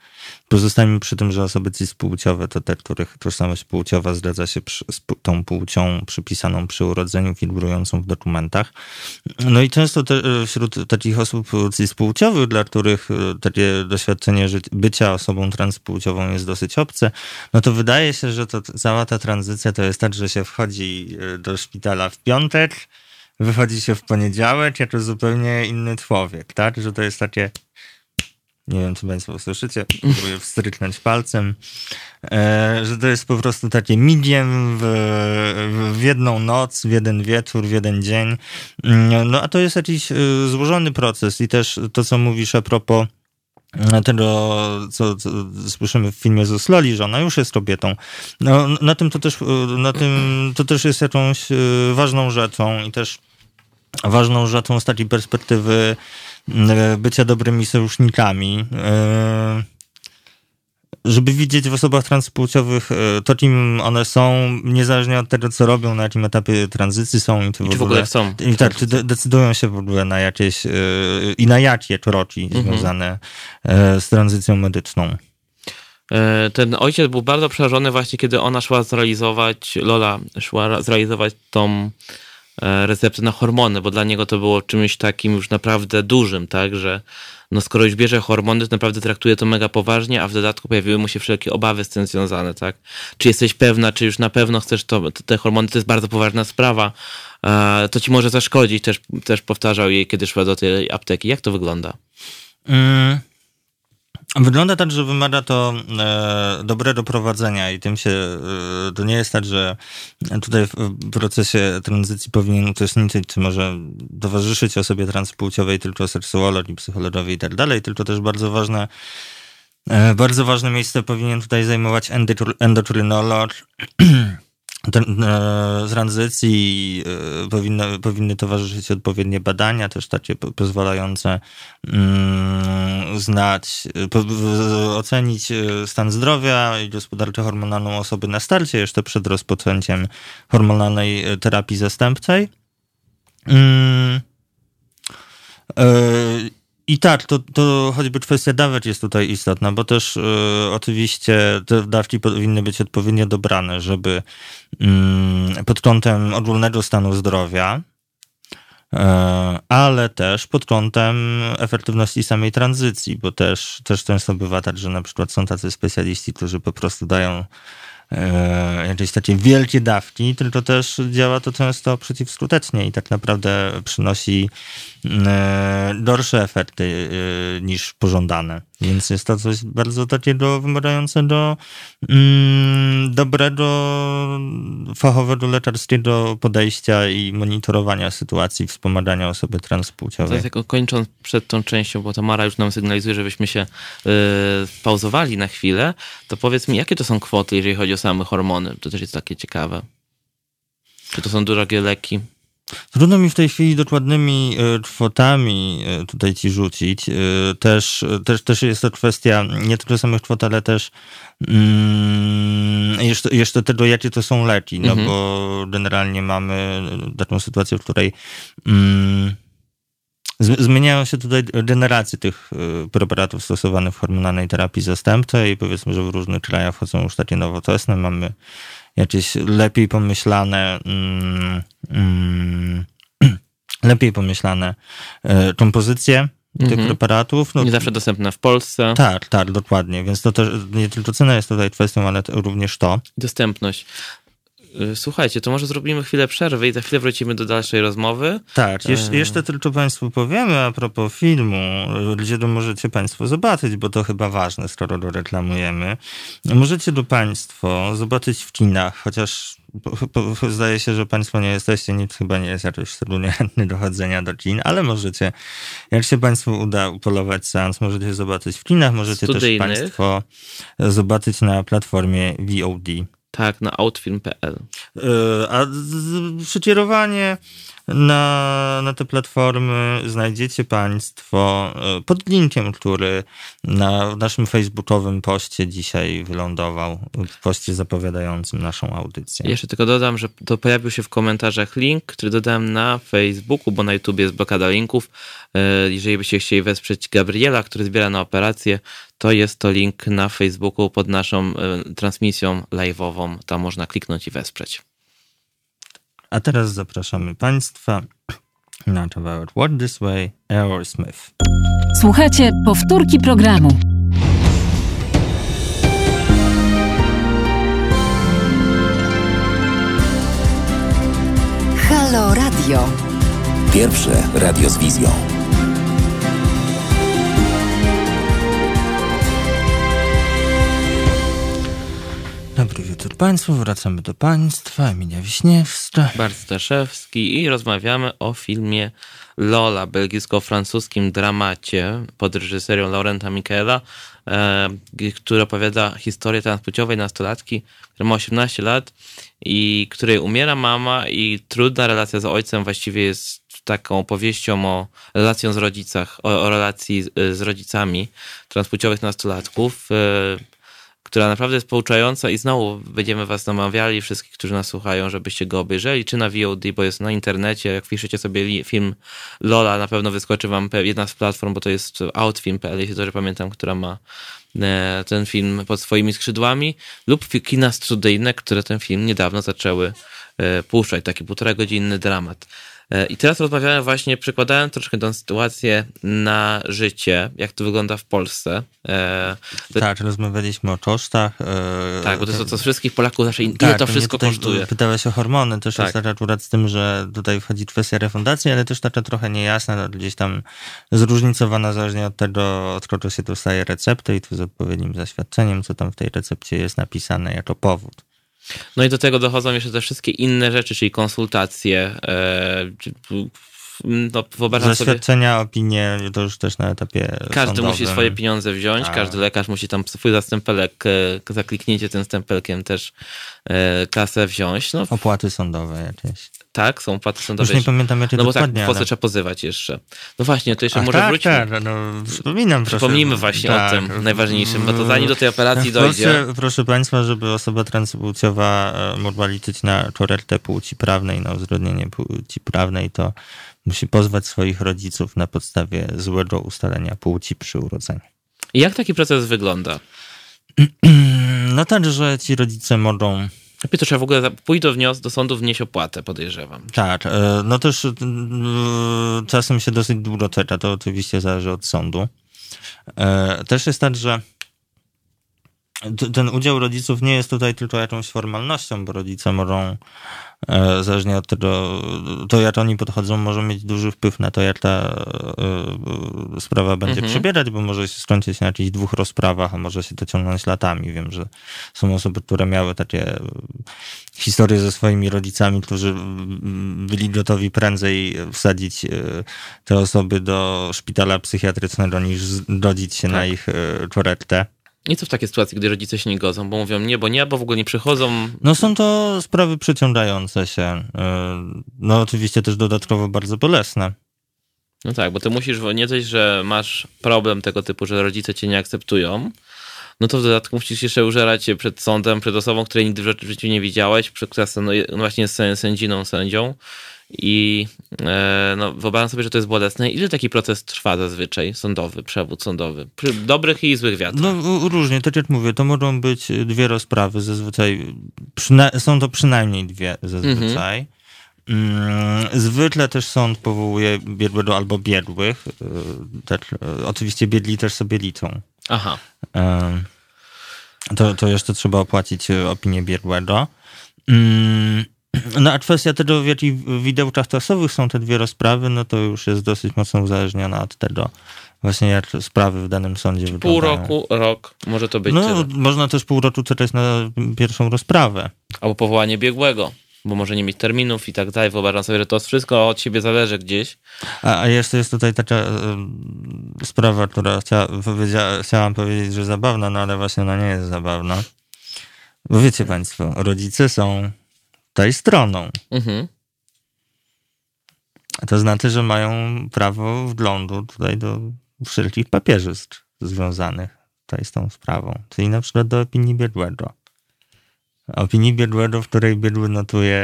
Pozostańmy przy tym, że osoby cispłciowe to te, których tożsamość płciowa zgadza się przy, z tą płcią przypisaną przy urodzeniu, figurującą w dokumentach. No i często te, wśród takich osób cispłciowych, dla których e, takie doświadczenie bycia osobą transpłciową jest dosyć obce, no to wydaje się, że to cała ta tranzycja to jest tak, że się wchodzi e, do szpitala w piątek, wychodzi się w poniedziałek jako zupełnie inny człowiek, tak? Że to jest takie nie wiem, czy Państwo usłyszycie, próbuję wstryknąć palcem, e, że to jest po prostu takie medium w, w jedną noc, w jeden wieczór, w jeden dzień. Mm, no a to jest jakiś e, złożony proces i też to, co mówisz a propos tego, co, co, słyszymy w filmie z Usloli, że ona już jest kobietą. No, na tym to też, na tym to też jest jakąś e, ważną rzeczą i też ważną rzeczą z takiej perspektywy e, bycia dobrymi sojusznikami. E, żeby widzieć w osobach transpłciowych to, kim one są, niezależnie od tego, co robią, na jakim etapie tranzycji są i czy w, I ogóle, w ogóle są. I tak, czy de decydują się w ogóle na jakieś i na jakie kroki mhm. związane z tranzycją medyczną. Ten ojciec był bardzo przerażony właśnie, kiedy ona szła zrealizować, Lola szła zrealizować tą E, recepty na hormony, bo dla niego to było czymś takim już naprawdę dużym, tak, że no skoro już bierze hormony, to naprawdę traktuje to mega poważnie, a w dodatku pojawiły mu się wszelkie obawy z tym związane, tak? Czy jesteś pewna, czy już na pewno chcesz to, te hormony, to jest bardzo poważna sprawa, e, to ci może zaszkodzić, też, też powtarzał jej, kiedy szła do tej apteki. Jak to wygląda? Mm. Wygląda tak, że wymaga to e, dobrego prowadzenia i tym się, e, to nie jest tak, że tutaj w procesie tranzycji powinien uczestniczyć, czy może towarzyszyć osobie transpłciowej tylko seksuolog i psychologowie i tak dalej, tylko też bardzo ważne, e, bardzo ważne miejsce powinien tutaj zajmować endokrynolog, tranzycji e, powinny, powinny towarzyszyć odpowiednie badania, też takie pozwalające mm, znać, ocenić e, stan zdrowia i gospodarkę hormonalną osoby na starcie, jeszcze przed rozpoczęciem hormonalnej e, terapii zastępczej. Mm, i tak, to, to choćby kwestia dawek jest tutaj istotna, bo też y, oczywiście te dawki powinny być odpowiednio dobrane, żeby y, pod kątem ogólnego stanu zdrowia, y, ale też pod kątem efektywności samej tranzycji, bo też, też często bywa tak, że na przykład są tacy specjaliści, którzy po prostu dają e, jakieś takie wielkie dawki, tylko też działa to często przeciwskutecznie i tak naprawdę przynosi e, gorsze efekty e, niż pożądane. Więc jest to coś bardzo takiego wymagającego mm, dobrego, fachowego, lekarskiego podejścia i monitorowania sytuacji, wspomagania osoby transpłciowej. To jest kończąc przed tą częścią, bo Tamara już nam sygnalizuje, żebyśmy się yy, pauzowali na chwilę, to powiedz mi, jakie to są kwoty, jeżeli chodzi o same hormony? To też jest takie ciekawe. Czy to są drogie leki? Trudno mi w tej chwili dokładnymi e, kwotami e, tutaj ci rzucić. E, też, też, też jest to kwestia nie tylko samych kwot, ale też mm, jeszcze, jeszcze tego, jakie to są leki, no mhm. bo generalnie mamy taką sytuację, w której mm, zmieniają się tutaj generacje tych preparatów stosowanych w hormonalnej terapii zastępczej. Powiedzmy, że w różnych krajach wchodzą już takie nowoczesne. Mamy jakieś lepiej pomyślane, mm, mm, lepiej pomyślane kompozycje tych mhm. preparatów. No, nie zawsze dostępne w Polsce. Tak, tak, dokładnie. Więc to też nie tylko cena jest tutaj kwestią, ale również to. Dostępność. Y, słuchajcie, to może zrobimy chwilę przerwy i za chwilę wrócimy do dalszej rozmowy. Tak, jeszcze, jeszcze tylko Państwu powiemy a propos filmu, gdzie to możecie Państwo zobaczyć, bo to chyba ważne, skoro go reklamujemy. Możecie to Państwo zobaczyć w kinach, chociaż zdaje się, że Państwo nie jesteście, nic chyba nie jest jakoś szczególnie chętny do chodzenia do kin, ale możecie, jak się Państwu uda upolować seans, możecie zobaczyć w kinach, możecie Studyjnych. też Państwo zobaczyć na platformie VOD. Tak, na outfilm.pl. E, a przekierowanie na, na te platformy znajdziecie Państwo e, pod linkiem, który na naszym facebookowym poście dzisiaj wylądował, w poście zapowiadającym naszą audycję. Jeszcze tylko dodam, że to pojawił się w komentarzach link, który dodałem na Facebooku, bo na YouTube jest blokada linków. E, jeżeli byście chcieli wesprzeć Gabriela, który zbiera na operację, to jest to link na Facebooku pod naszą e, transmisją live'ową. Tam można kliknąć i wesprzeć. A teraz zapraszamy Państwa na kawałek What This Way Aerosmith. Słuchajcie powtórki programu. Halo Radio. Pierwsze radio z wizją. Wieczór Państwu, wracamy do Państwa, Emilia Wiśniewska. Bart Staszewski i rozmawiamy o filmie Lola, belgijsko-francuskim dramacie pod reżyserią Laurenta Michaela, e, który opowiada historię transpłciowej nastolatki, która ma 18 lat i której umiera mama i trudna relacja z ojcem właściwie jest taką opowieścią o relacją z rodzicach, o, o relacji z, z rodzicami transpłciowych nastolatków. E, która naprawdę jest pouczająca i znowu będziemy was namawiali, wszystkich, którzy nas słuchają, żebyście go obejrzeli, czy na VOD, bo jest na internecie, jak wpiszecie sobie film Lola, na pewno wyskoczy wam jedna z platform, bo to jest outfilm.pl, jeśli dobrze pamiętam, która ma e, ten film pod swoimi skrzydłami, lub kina studyjne, które ten film niedawno zaczęły e, puszczać, taki półtora godzinny dramat. E, I teraz rozmawiałem właśnie, przykładałem troszkę tę sytuację na życie, jak to wygląda w Polsce. E, tak, rozmawialiśmy o kosztach. E, tak, bo to jest to wszystkich Polaków zawsze, ile tak, to wszystko kosztuje. Pytałeś o hormony, też tak. jest taka akurat z tym, że tutaj wchodzi kwestia refundacji, ale też taka trochę niejasna, no, gdzieś tam zróżnicowana zależnie od tego, od kogo się dostaje receptę i to z odpowiednim zaświadczeniem, co tam w tej recepcie jest napisane jako powód. No i do tego dochodzą jeszcze te wszystkie inne rzeczy, czyli konsultacje, e, no, wyobrażam Zaświadczenia, sobie, opinie, to już też na etapie Każdy sądowym. musi swoje pieniądze wziąć, A. każdy lekarz musi tam swój zastępelek, e, za kliknięcie tym stempelkiem też e, kasę wziąć. No, Opłaty sądowe jakieś. Tak, są opłaty sądowe. Już nie pamiętam jakie No bo tak, po co trzeba pozywać jeszcze. No właśnie, to jeszcze Ach, może tak, wróćmy. Tak, no, przypominam Przypomnijmy proszę. właśnie tak. o tym najważniejszym, bo to zanim do tej operacji dojdzie. Proszę, proszę Państwa, żeby osoba transpłciowa e, mogła liczyć na korektę płci prawnej, na uzgodnienie płci prawnej, to musi pozwać swoich rodziców na podstawie złego ustalenia płci przy urodzeniu. Jak taki proces wygląda? No tak, że ci rodzice mogą Lepiej to trzeba w ogóle pójść do, wnios- do sądu, wnieść opłatę, podejrzewam. Tak, e, no też e, czasem się dosyć długo czeka, to oczywiście zależy od sądu. E, też jest tak, że ten udział rodziców nie jest tutaj tylko jakąś formalnością, bo rodzice mogą E, zależnie od tego, to jak oni podchodzą, może mieć duży wpływ na to, jak ta e, sprawa będzie mhm. przebiegać, bo może się skończyć na jakichś dwóch rozprawach, a może się to ciągnąć latami. Wiem, że są osoby, które miały takie historie ze swoimi rodzicami, którzy byli gotowi prędzej wsadzić e, te osoby do szpitala psychiatrycznego, niż zgodzić się tak. na ich korektę. I co w takiej sytuacji, gdy rodzice się nie godzą, bo mówią nie, bo nie, bo w ogóle nie przychodzą? No są to sprawy przeciągające się. Y, no oczywiście też dodatkowo bardzo bolesne. No tak, bo ty musisz, nie coś, że masz problem tego typu, że rodzice cię nie akceptują, no to w dodatku musisz jeszcze użerać się przed sądem, przed osobą, której nigdy w życiu nie widziałeś, przed która no, właśnie jest sędziną, sędzią i e, no, wyobrażam sobie, że to jest bolesne. Ile taki proces trwa zazwyczaj, sądowy, przewód sądowy? Przy dobrych i złych wiatrach. No różnie, tak jak mówię, to mogą być dwie rozprawy zazwyczaj. są to przynajmniej dwie zazwyczaj. Mhm. Zwykle też sąd powołuje biegłego albo biegłych. Tak, oczywiście biedli też sobie liczą. Aha. To, to jeszcze trzeba opłacić opinię biegłego. No a kwestia tego, w jakich widełkach czasowych są te dwie rozprawy, no to już jest dosyć mocno uzależniona od tego, właśnie jak sprawy w danym sądzie Pół wyglądają. Pół roku, rok, może to być No, tyle. można też pół roku czekać na pierwszą rozprawę. Albo powołanie biegłego, bo może nie mieć terminów i tak dalej. Wyobrażam sobie, że to wszystko od siebie zależy gdzieś. A, a jeszcze jest tutaj taka y, sprawa, która chcia, chciałam powiedzieć, że zabawna, no ale właśnie ona nie jest zabawna. Bo wiecie państwo, rodzice są tej stroną. Mhm. To znaczy, że mają prawo wglądu tutaj do wszelkich papieżystw związanych tutaj z tą sprawą. Czyli na przykład do opinii biegłego. Opinii biegłego, w której biegły notuje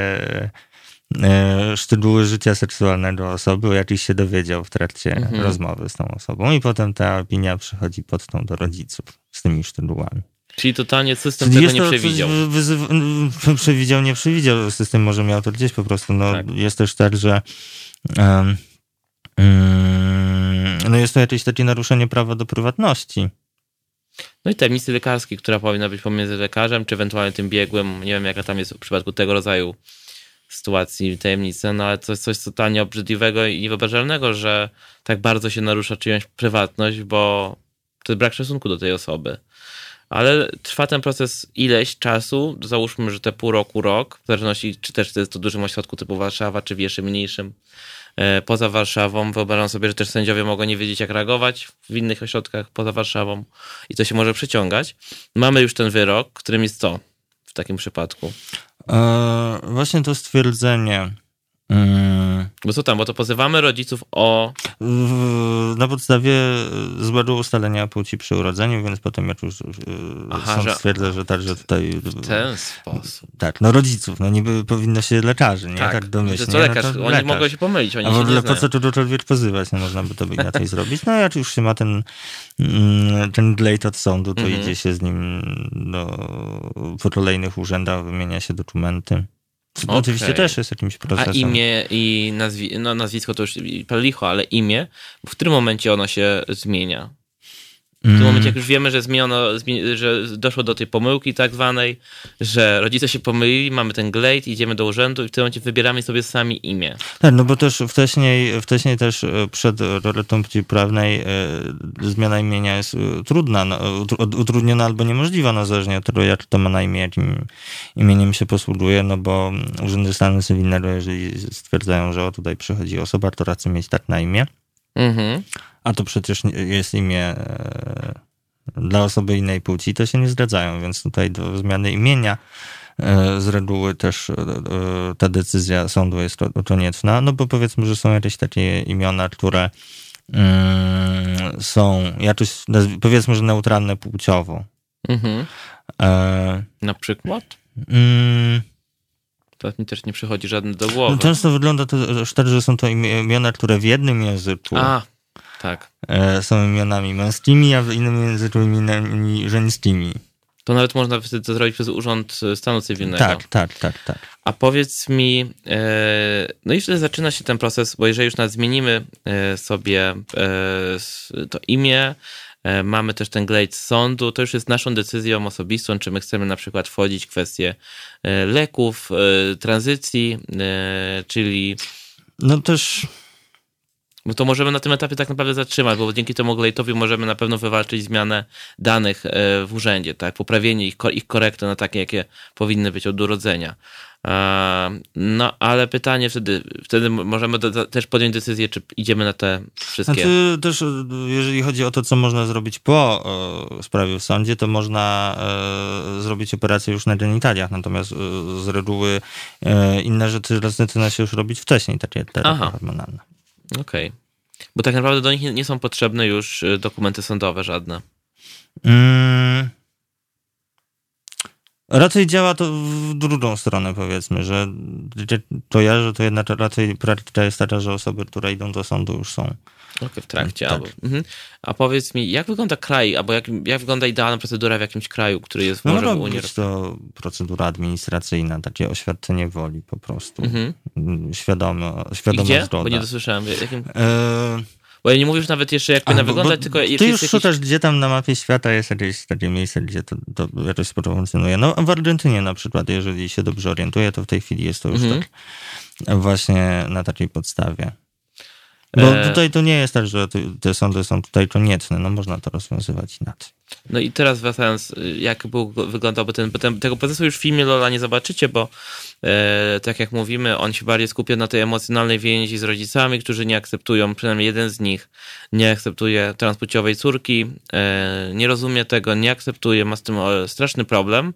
e, szczegóły życia seksualnego osoby, o jakichś się dowiedział w trakcie mhm. rozmowy z tą osobą i potem ta opinia przychodzi pod tą do rodziców z tymi szczegółami. Czyli totalnie system Czyli tego nie przewidział. przewidział, nie przewidział. System może miał to gdzieś po prostu. No, tak. Jest też tak, że um, um, no jest to jakieś takie naruszenie prawa do prywatności. No i tajemnicy lekarskiej, która powinna być pomiędzy lekarzem, czy ewentualnie tym biegłym. Nie wiem, jaka tam jest w przypadku tego rodzaju sytuacji tajemnicy, no ale to jest coś totalnie obrzydliwego i niewyobrażalnego, że tak bardzo się narusza czyjąś prywatność, bo to jest brak szacunku do tej osoby ale trwa ten proces ileś czasu, załóżmy, że te pół roku, rok, w zależności czy też to jest to dużym ośrodku typu Warszawa, czy w jeszcze mniejszym e, poza Warszawą. Wyobrażam sobie, że też sędziowie mogą nie wiedzieć, jak reagować w innych ośrodkach poza Warszawą i to się może przyciągać. Mamy już ten wyrok, którym jest co w takim przypadku? E, właśnie to stwierdzenie. Mm, Bo co tam, bo to pozywamy rodziców o... w- na podstawie złego ustalenia płci przy urodzeniu, więc potem jak już e, Aha, sąd że- stwierdza, że tak, że tutaj... W ten sposób. Tak, no rodziców, no niby powinno się lekarzy, nie? Tak, tak domyślnie. to lekarz, no to oni lekarz. mogą się pomylić, oni A w ogóle nie po co czegokolwiek pozywać? No można by to by inaczej zrobić. No jak już się ma ten, mm, ten glejt od sądu, to Mhm. idzie się z nim do, po kolejnych urzędach, wymienia się dokumenty. Okej. Oczywiście też jest jakimś A procesem. imię i nazwi no, nazwisko to już licho, ale imię, w którym momencie ono się zmienia? W tym Mm. momencie, jak już wiemy, że zmieniono, zmi- że doszło do tej pomyłki tak zwanej, że rodzice się pomylili, mamy ten glejt, idziemy do urzędu i w tym momencie wybieramy sobie sami imię. Tak, no bo też wcześniej, wcześniej też e, przed relatą płci prawnej e, zmiana imienia jest e, trudna, no, utru- utrudniona albo niemożliwa, no zależnie od tego, jak to ma na imię, jakim imieniem się posługuje, no bo urzędy stanu cywilnego, jeżeli stwierdzają, że o tutaj przychodzi osoba, która chce mieć tak na imię, Mhm. A to przecież jest imię e, dla osoby innej płci, to się nie zgadzają, więc tutaj do zmiany imienia e, z reguły też e, ta decyzja sądu jest ko- konieczna, no bo powiedzmy, że są jakieś takie imiona, które mm, są jakoś, powiedzmy, że neutralne płciowo. Mhm. E, Na przykład? mm, Teraz mi też nie przychodzi żadny do głowy. no często wygląda to też tak, że są to imiona, które w jednym języku A, tak. e, są imionami męskimi, a w innym języku imionami żeńskimi. To nawet można to zrobić przez Urząd Stanu Cywilnego. Tak, tak, tak, tak. A powiedz mi, e, no i wtedy zaczyna się ten proces, bo jeżeli już nawet zmienimy e, sobie to imię, mamy też ten glejt sądu, to już jest naszą decyzją osobistą, czy my chcemy na przykład wchodzić w kwestie leków, tranzycji, czyli No też bo to możemy na tym etapie tak naprawdę zatrzymać, bo dzięki temu glejtowi możemy na pewno wywalczyć zmianę danych e, w urzędzie, tak? Poprawienie ich, ich korekty na takie, jakie powinny być od urodzenia. E, No, ale pytanie wtedy, wtedy możemy do, też podjąć decyzję, czy idziemy na te wszystkie. Znaczy też, e, jeżeli chodzi o to, co można zrobić po e, sprawie w sądzie, to można e, zrobić operację już na genitaliach, natomiast e, z reguły inne rzeczy zaczyna się już robić wcześniej, takie terapie hormonalne. Okej. Bo tak naprawdę do nich nie, są potrzebne już e, dokumenty sądowe żadne. Mm. Raczej działa to w drugą stronę, powiedzmy, że to ja, że to jednak raczej praktyka jest taka, że osoby, które idą do sądu już są. Okej, w trakcie. Tak. Albo, mhm. A powiedz mi, jak wygląda kraj, albo jak, jak wygląda idealna procedura w jakimś kraju, który jest No może w może Unii być to procedura administracyjna, takie oświadczenie woli po prostu. Mhm. Świadome, I świadoma gdzie? zgoda. Bo nie dosłyszałem. w Jakim... E, Bo ja nie mówisz nawet jeszcze, jak powinna wyglądać, tylko Ty już jakiś... szukasz, gdzie tam na mapie świata jest jakieś takie miejsce, gdzie to, to jakoś sporo funkcjonuje. No w Argentynie na przykład, jeżeli się dobrze orientuję, to w tej chwili jest to już Mhm. tak właśnie na takiej podstawie. Bo E. tutaj to nie jest tak, że te sądy są tutaj konieczne, no można to rozwiązywać inaczej. No i teraz wracając, y, jak był, wyglądałby ten, ten, tego procesu już w filmie Lola nie zobaczycie, bo e, tak jak mówimy, on się bardziej skupia na tej emocjonalnej więzi z rodzicami, którzy nie akceptują, przynajmniej jeden z nich nie akceptuje transpłciowej córki, e, nie rozumie tego, nie akceptuje, ma z tym e, straszny problem.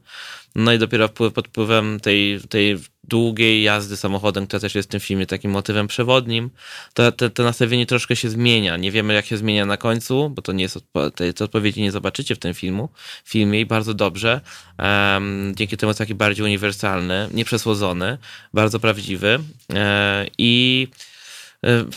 No i dopiero pod wpływem tej, tej długiej jazdy samochodem, która też jest w tym filmie takim motywem przewodnim, to, to, to nastawienie troszkę się zmienia. Nie wiemy, jak się zmienia na końcu, bo to nie jest odpo- tej, tej odpowiedzi nie zobaczycie w tym filmu, filmie i bardzo dobrze. Em, dzięki temu jest taki bardziej uniwersalny, nieprzesłodzony, bardzo prawdziwy e, i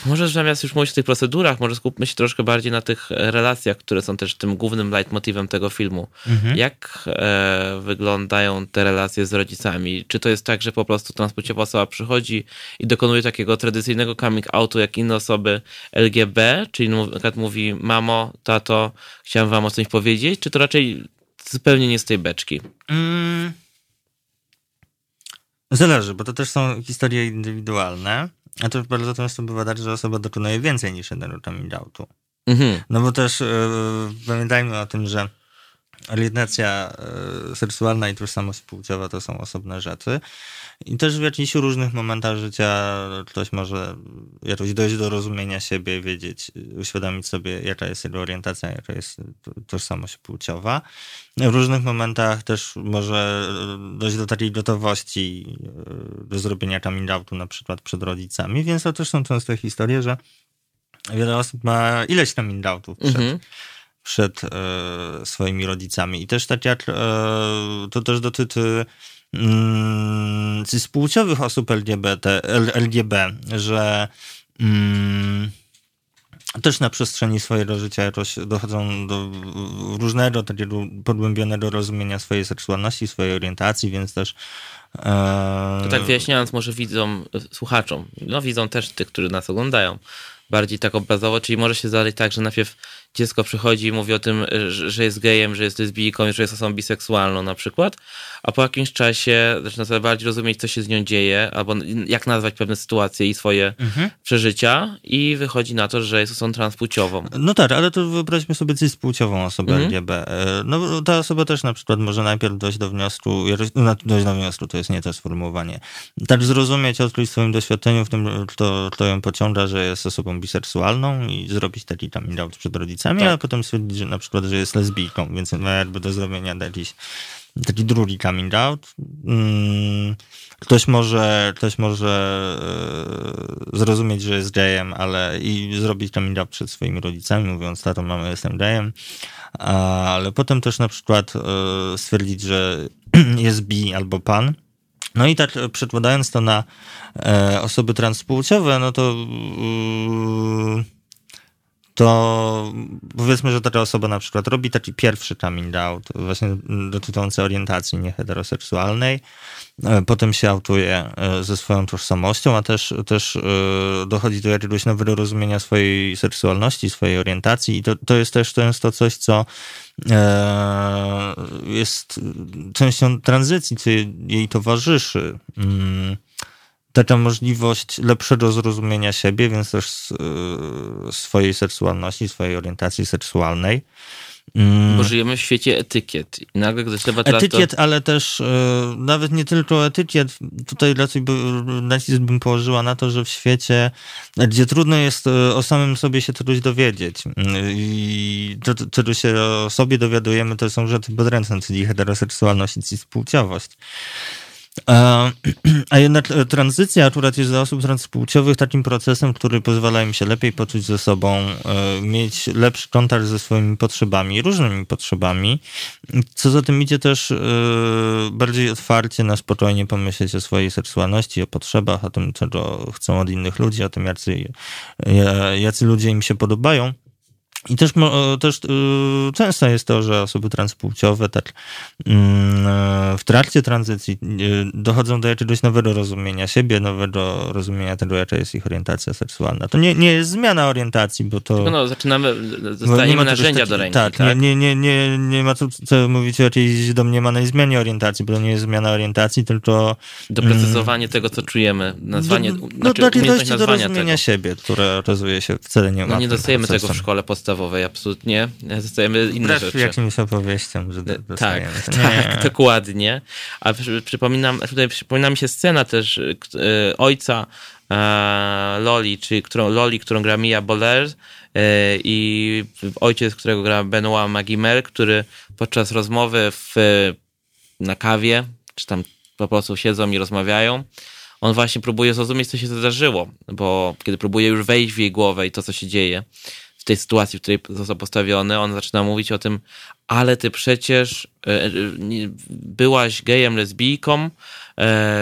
może zamiast już mówić o tych procedurach, może skupmy się troszkę bardziej na tych e, relacjach, które są też tym głównym leitmotivem tego filmu. Jak e, wyglądają te relacje z rodzicami? Czy to jest tak, że po prostu transpłciowa osoba przychodzi i dokonuje takiego tradycyjnego coming outu jak inne osoby LGB, czyli na przykład mówi mamo, tato, chciałem wam o coś powiedzieć, czy to raczej zupełnie nie z tej beczki? Mm. Zależy, bo to też są historie indywidualne, a to bardzo często bywa tak, że osoba dokonuje więcej niż jednego coming outu. Mhm. No bo też yy, pamiętajmy o tym, że orientacja e, seksualna i tożsamość płciowa to są osobne rzeczy. I też w jakichś różnych momentach życia ktoś może jakoś dojść do rozumienia siebie, wiedzieć, uświadomić sobie, jaka jest jego orientacja, jaka jest tożsamość płciowa. W różnych momentach też może dojść do takiej gotowości e, do zrobienia coming outu, na przykład przed rodzicami, więc to też są często historie, że wiele osób ma ileś coming outów przed, mhm przed e, swoimi rodzicami. I też tak jak e, to też dotyczy mm, płciowych osób LGBT, LGB, że mm, też na przestrzeni swojego życia jakoś dochodzą do różnego takiego pogłębionego rozumienia swojej seksualności, swojej orientacji, więc też to tak wyjaśniając może widzą, słuchaczom, no widzą też tych, którzy nas oglądają, bardziej tak obrazowo, czyli może się zdarzyć tak, że najpierw dziecko przychodzi i mówi o tym, że jest gejem, że jest lesbijką, że jest osobą biseksualną na przykład, a po jakimś czasie zaczyna sobie bardziej rozumieć, co się z nią dzieje, albo jak nazwać pewne sytuacje i swoje mhm. przeżycia i wychodzi na to, że jest osobą transpłciową. No tak, ale to wyobraźmy sobie cis-płciową osobę mhm. LGB. E, no ta osoba też na przykład może najpierw dojść do wniosku, no, dojść do wniosku, to jest nie to sformułowanie, tak zrozumieć, odkryć w swoim doświadczeniu, w tym, kto, kto ją pociąga, że jest osobą biseksualną i zrobić taki coming out przed rodzicami, tak. ale potem stwierdzić, że na przykład, że jest lesbijką, więc ma jakby do zrobienia jakiś taki drugi coming out. Mm, ktoś może, ktoś może e, zrozumieć, że jest gayem, ale i zrobić coming out przed swoimi rodzicami, mówiąc, tato, mamo, jestem gayem, ale potem też na przykład e, stwierdzić, że jest bi albo pan. No i tak przekładając to na e, osoby transpłciowe, no to to powiedzmy, że taka osoba na przykład robi taki pierwszy coming out, właśnie dotyczący orientacji nieheteroseksualnej, e, potem się autuje e, ze swoją tożsamością, a też, też e, dochodzi do jakiegoś nowego rozumienia swojej seksualności, swojej orientacji i to, to jest też często coś, co jest częścią tranzycji, co jej towarzyszy. Mm taka możliwość lepszego zrozumienia siebie, więc też e, swojej seksualności, swojej orientacji seksualnej. Mm. Bo żyjemy w świecie etykiet. I nagle ktoś trzeba teraz Etykiet, to... ale też e, nawet nie tylko etykiet. Tutaj raczej by, nacisk bym położyła na to, że w świecie, gdzie trudno jest e, o samym sobie się czegoś dowiedzieć i to, czego się o sobie dowiadujemy, to są rzeczy podręczne, czyli heteroseksualność i cis-płciowość. A jednak e, tranzycja akurat jest dla osób transpłciowych takim procesem, który pozwala im się lepiej poczuć ze sobą, e, mieć lepszy kontakt ze swoimi potrzebami, różnymi potrzebami. Co za tym idzie też e, bardziej otwarcie na spokojnie pomyśleć o swojej seksualności, o potrzebach, o tym, czego chcą od innych ludzi, o tym, jacy, jacy ludzie im się podobają. I też, też y, często jest to, że osoby transpłciowe tak mm, w trakcie tranzycji y, dochodzą do jakiegoś nowego rozumienia siebie, nowego rozumienia tego, jaka jest ich orientacja seksualna. To nie, nie jest zmiana orientacji, bo to... No, zaczynamy, dostajemy narzędzia do ręki. Tak, tak? Nie, nie, nie, nie ma co, co mówić o jakiejś domniemanej zmianie orientacji, bo to nie jest zmiana orientacji, tylko... Doprecyzowanie mm, tego, co czujemy, nazwanie... Do, no, znaczy, dojście do rozumienia tego. siebie, które okazuje się wcale nie ma. No nie dostajemy tego w szkole podstawowej podstawowej, absolutnie. Zostajemy inne Wbrew rzeczy. jakimś opowieściom, że e, Tak, tak, dokładnie. A przypominam, tutaj przypomina mi się scena też e, ojca e, Loli, czyli którą, Loli, którą gra Mia Boller i ojciec, którego gra Benoit Magimer, który podczas rozmowy w, na kawie, czy tam po prostu siedzą i rozmawiają, on właśnie próbuje zrozumieć, co się zdarzyło, bo kiedy próbuje już wejść w jej głowę i to, co się dzieje, w tej sytuacji, w której został postawiony, on zaczyna mówić o tym, ale ty przecież e, e, byłaś gejem, lesbijką,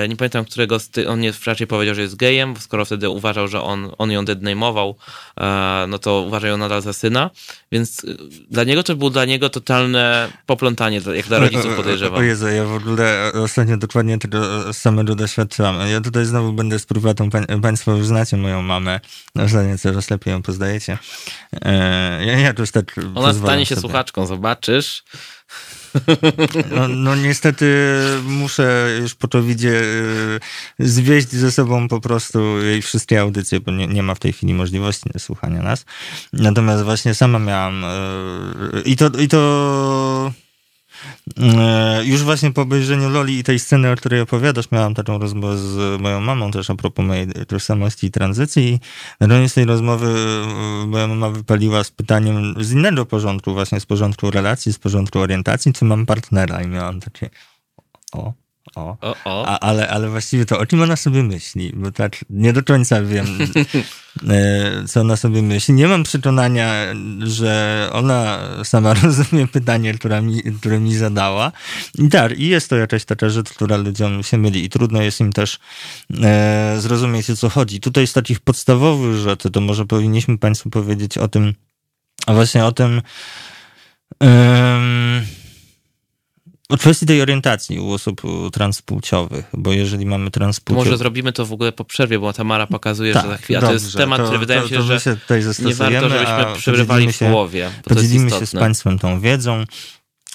nie pamiętam, którego on nie raczej powiedział, że jest gejem, skoro wtedy uważał, że on, on ją deadname'ował, e, no to uważa ją nadal za syna, więc e, dla niego to było dla niego totalne poplątanie, jak dla rodziców podejrzewam. O Jezu, ja w ogóle ostatnio dokładnie tego samego doświadczyłam. Ja tutaj znowu będę z prywatą, państwo już znacie moją mamę, ostatnio coraz lepiej ją poznajecie. Ja jakoś tak Ona stanie się sobie. słuchaczką, zobaczysz. No, no, niestety muszę już po to widzie zwieść ze sobą po prostu jej wszystkie audycje, bo nie, nie ma w tej chwili możliwości słuchania nas. Natomiast właśnie sama miałam e, i to, i to już właśnie po obejrzeniu Loli i tej sceny, o której opowiadasz, miałam taką rozmowę z moją mamą też a propos mojej tożsamości i tranzycji. Na koniec tej rozmowy e, moja mama wypaliła z pytaniem z innego porządku, właśnie z porządku relacji, z porządku orientacji, czy mam partnera i miałam takie o, o. O, o. A, ale, ale właściwie to o czym ona sobie myśli? Bo tak nie do końca wiem, e, co ona sobie myśli. Nie mam przekonania, że ona sama rozumie pytanie, które mi, które mi zadała. I tak, i jest to jakaś taka rzecz, która ludziom się myli i trudno jest im też e, zrozumieć, o co chodzi. Tutaj z takich podstawowych rzeczy, to może powinniśmy Państwu powiedzieć o tym, a właśnie o tym, um, o kwestii tej orientacji u osób transpłciowych, bo jeżeli mamy transpłciowych... Może zrobimy to w ogóle po przerwie, bo Tamara pokazuje, tak, że za chwilę... A to jest temat, to, który wydaje mi się, że się nie warto, żebyśmy przerywali w połowie. Podzielimy się z Państwem tą wiedzą.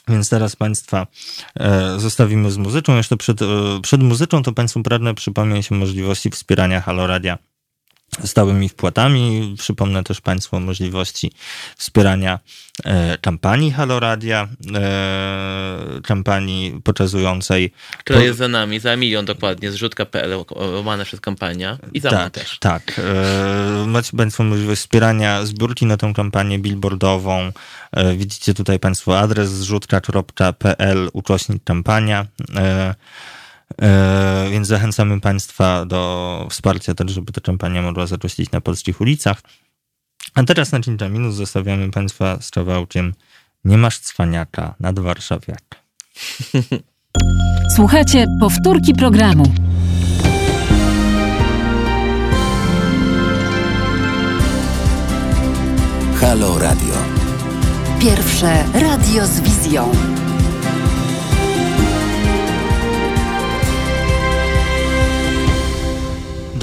Więc teraz Państwa e, zostawimy z muzyczą. Jeszcze przed, e, przed muzyczą to Państwu pragnę przypomnieć o możliwości wspierania Haloradia stałymi wpłatami. Przypomnę też Państwu o możliwości wspierania e, kampanii Haloradia, e, kampanii pokazującej... Która jest za nami, za milion dokładnie, zrzutka.pl łamane przez kampania i za tak, też. Tak, e, macie Państwo możliwość wspierania zbiórki na tę kampanię billboardową. E, widzicie tutaj Państwo adres zrzutka.pl ukośnik kampania. E, więc zachęcamy Państwa do wsparcia też, żeby ta kampania mogła zagościć na polskich ulicach. A teraz na Cinta Minus zostawiamy Państwa z kawałkiem Nie masz cwaniaka nad Warszawiak. Słuchajcie powtórki programu. Halo Radio. Pierwsze radio z wizją.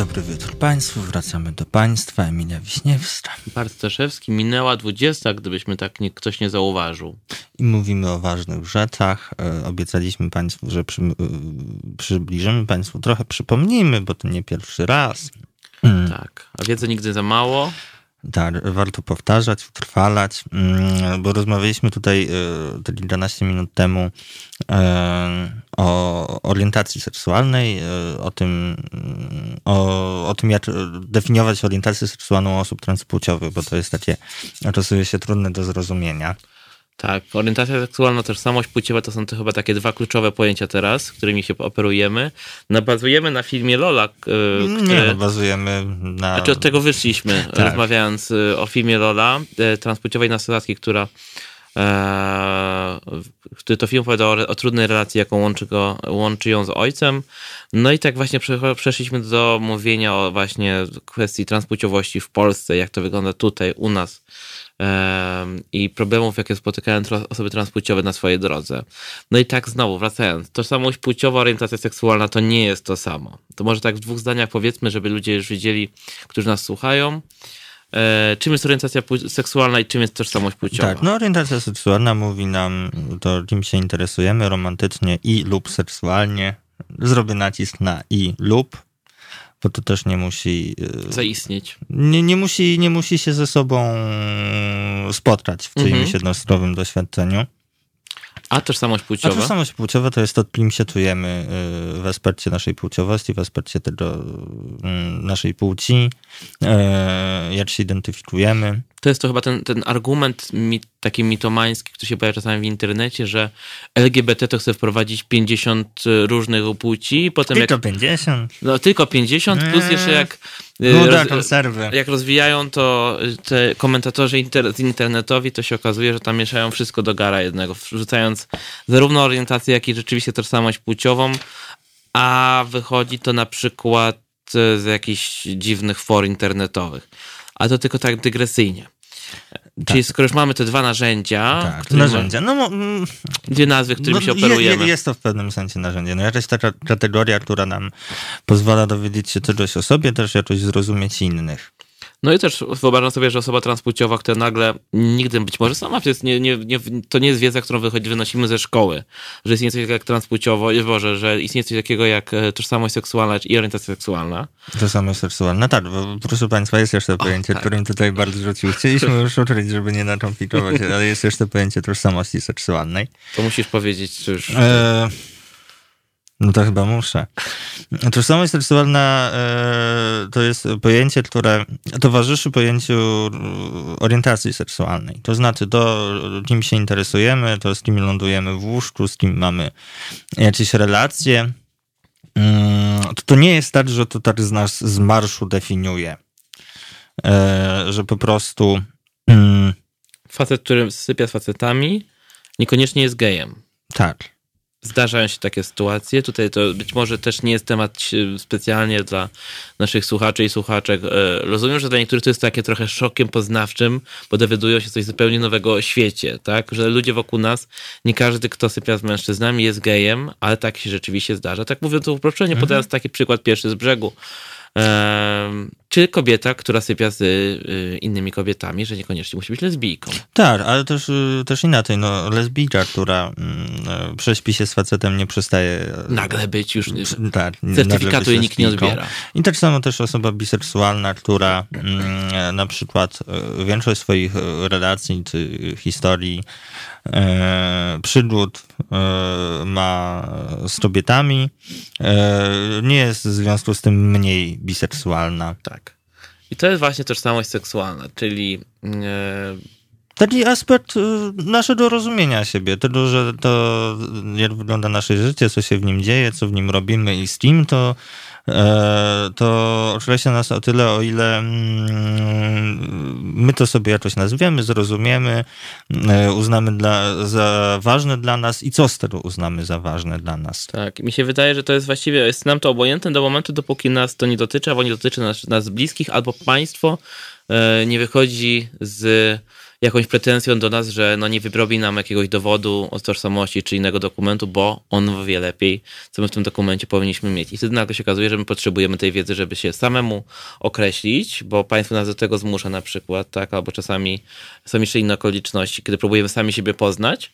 Dobry wieczór Państwu, wracamy do Państwa. Emilia Wiśniewska. Bart Staszewski, minęła 20, gdybyśmy tak nie, ktoś nie zauważył. I mówimy o ważnych rzeczach. E, obiecaliśmy Państwu, że przy, e, przybliżymy Państwu, trochę przypomnijmy, bo to nie pierwszy raz. Tak, a wiedzy nigdy za mało. Tak, warto powtarzać, utrwalać, mm, bo rozmawialiśmy tutaj e, kilkanaście minut temu o orientacji seksualnej, e, o tym, o, o tym, jak definiować orientację seksualną osób transpłciowych, bo to jest takie, okazuje się trudne do zrozumienia. Tak, orientacja seksualna, tożsamość płciowa to są to chyba takie dwa kluczowe pojęcia teraz, którymi się operujemy. No, bazujemy na filmie Lola. Który... Nie, no, bazujemy na... Znaczy od tego wyszliśmy, tak. rozmawiając y, o filmie Lola, transpłciowej nastolatki, która który to film opowiada o, o, trudnej relacji, jaką łączy, go, łączy ją z ojcem. No i tak właśnie przeszliśmy do mówienia o właśnie kwestii transpłciowości w Polsce, jak to wygląda tutaj, u nas i problemów, jakie spotykają osoby transpłciowe na swojej drodze. No i tak znowu, wracając, tożsamość płciowa, orientacja seksualna to nie jest to samo. To może tak w dwóch zdaniach powiedzmy, żeby ludzie już wiedzieli, którzy nas słuchają, czym jest orientacja seksualna i czym jest tożsamość płciowa. Tak, no orientacja seksualna mówi nam to, czym się interesujemy romantycznie i lub seksualnie. Zrobię nacisk na i lub, bo to też nie musi e, zaistnieć. Nie, nie, musi, nie musi się ze sobą spotkać w czyimś mhm. jednostronowym doświadczeniu. A tożsamość płciowa? A tożsamość płciowa to jest to, kim się czujemy y, w aspekcie naszej płciowości, w aspekcie tego mm, naszej płci, y, jak się identyfikujemy. To jest to chyba ten, ten argument mi, taki mitomański, który się pojawia czasami w internecie, że LGBT to chce wprowadzić 50 różnych płci. Potem tylko jak, 50? No tylko 50, plus mm. jeszcze jak Nuda, konserwy. Jak rozwijają to te komentatorzy inter internetowi, to się okazuje, że tam mieszają wszystko do gara jednego, wrzucając zarówno orientację, jak i rzeczywiście tożsamość płciową, a wychodzi to na przykład z jakichś dziwnych for internetowych. A to tylko tak dygresyjnie. Tak. Czyli skoro już mamy te dwa narzędzia. Tak, narzędzia. No, dwie nazwy, którymi no, się operujemy. Jest to w pewnym sensie narzędzie. No jakaś taka kategoria, która nam pozwala dowiedzieć się czegoś o sobie, też jakoś zrozumieć innych. No i też wyobrażam sobie, że osoba transpłciowa, która nagle nigdy być może sama, jest nie, nie, nie, to nie jest wiedza, którą wychodzi, wynosimy ze szkoły, że istnieje coś takiego jak transpłciowo, Boże, że istnieje coś takiego jak e, tożsamość seksualna i orientacja seksualna. Tożsamość seksualna, tak, bo proszę Państwa, jest jeszcze pojęcie, tak. którym tutaj bardzo rzucił. Chcieliśmy już uczyć, żeby nie nacząpikować, ale jest jeszcze pojęcie tożsamości seksualnej. To musisz powiedzieć, czy już... E no to chyba muszę. Tożsamość seksualna e, to jest pojęcie, które towarzyszy pojęciu orientacji seksualnej. To znaczy to, kim się interesujemy, to z kim lądujemy w łóżku, z kim mamy jakieś relacje. Mm, to, to nie jest tak, że to tak z nas z marszu definiuje. E, że po prostu... Mm, Facet, który sypia z facetami, niekoniecznie jest gejem. Tak zdarzają się takie sytuacje. Tutaj to być może też nie jest temat e, specjalnie dla naszych słuchaczy i słuchaczek. E, rozumiem, że dla niektórych to jest takie trochę szokiem poznawczym, bo dowiadują się coś zupełnie nowego o świecie, tak? Że ludzie wokół nas, nie każdy, kto sypia z mężczyznami jest gejem, ale tak się rzeczywiście zdarza. Tak mówiąc uproszczenie, mhm. podając taki przykład pierwszy z brzegu czy kobieta, która sypia z y, innymi kobietami, że niekoniecznie musi być lesbijką. Tak, ale też, y, też inaczej. No, lesbijka, która mm, prześpi się z facetem, nie przestaje... Nagle być już... Tak, certyfikatu jej nikt nie odbiera. I tak samo też osoba biseksualna, która mm, na przykład większość swoich relacji czy historii e, przygód e, ma z kobietami, e, nie jest w związku z tym mniej biseksualna. Tak. I to jest właśnie tożsamość seksualna, czyli. Taki aspekt e, naszego rozumienia siebie, tego, że to jak wygląda nasze życie, co się w nim dzieje, co w nim robimy i z kim, to E, to określa nas o tyle, o ile mm, my to sobie jakoś nazwiemy, zrozumiemy, e, uznamy dla, za ważne dla nas i co z tego uznamy za ważne dla nas. Tak, mi się wydaje, że to jest właściwie, jest nam to obojętne do momentu, dopóki nas to nie dotyczy, albo nie dotyczy nas, nas bliskich, albo państwo e, nie wychodzi z jakąś pretensją do nas, że no nie wyrobi nam jakiegoś dowodu o tożsamości czy innego dokumentu, bo on wie lepiej, co my w tym dokumencie powinniśmy mieć. I wtedy nagle się okazuje, że my potrzebujemy tej wiedzy, żeby się samemu określić, bo państwo nas do tego zmusza na przykład, tak, albo czasami są jeszcze inne okoliczności, kiedy próbujemy sami siebie poznać.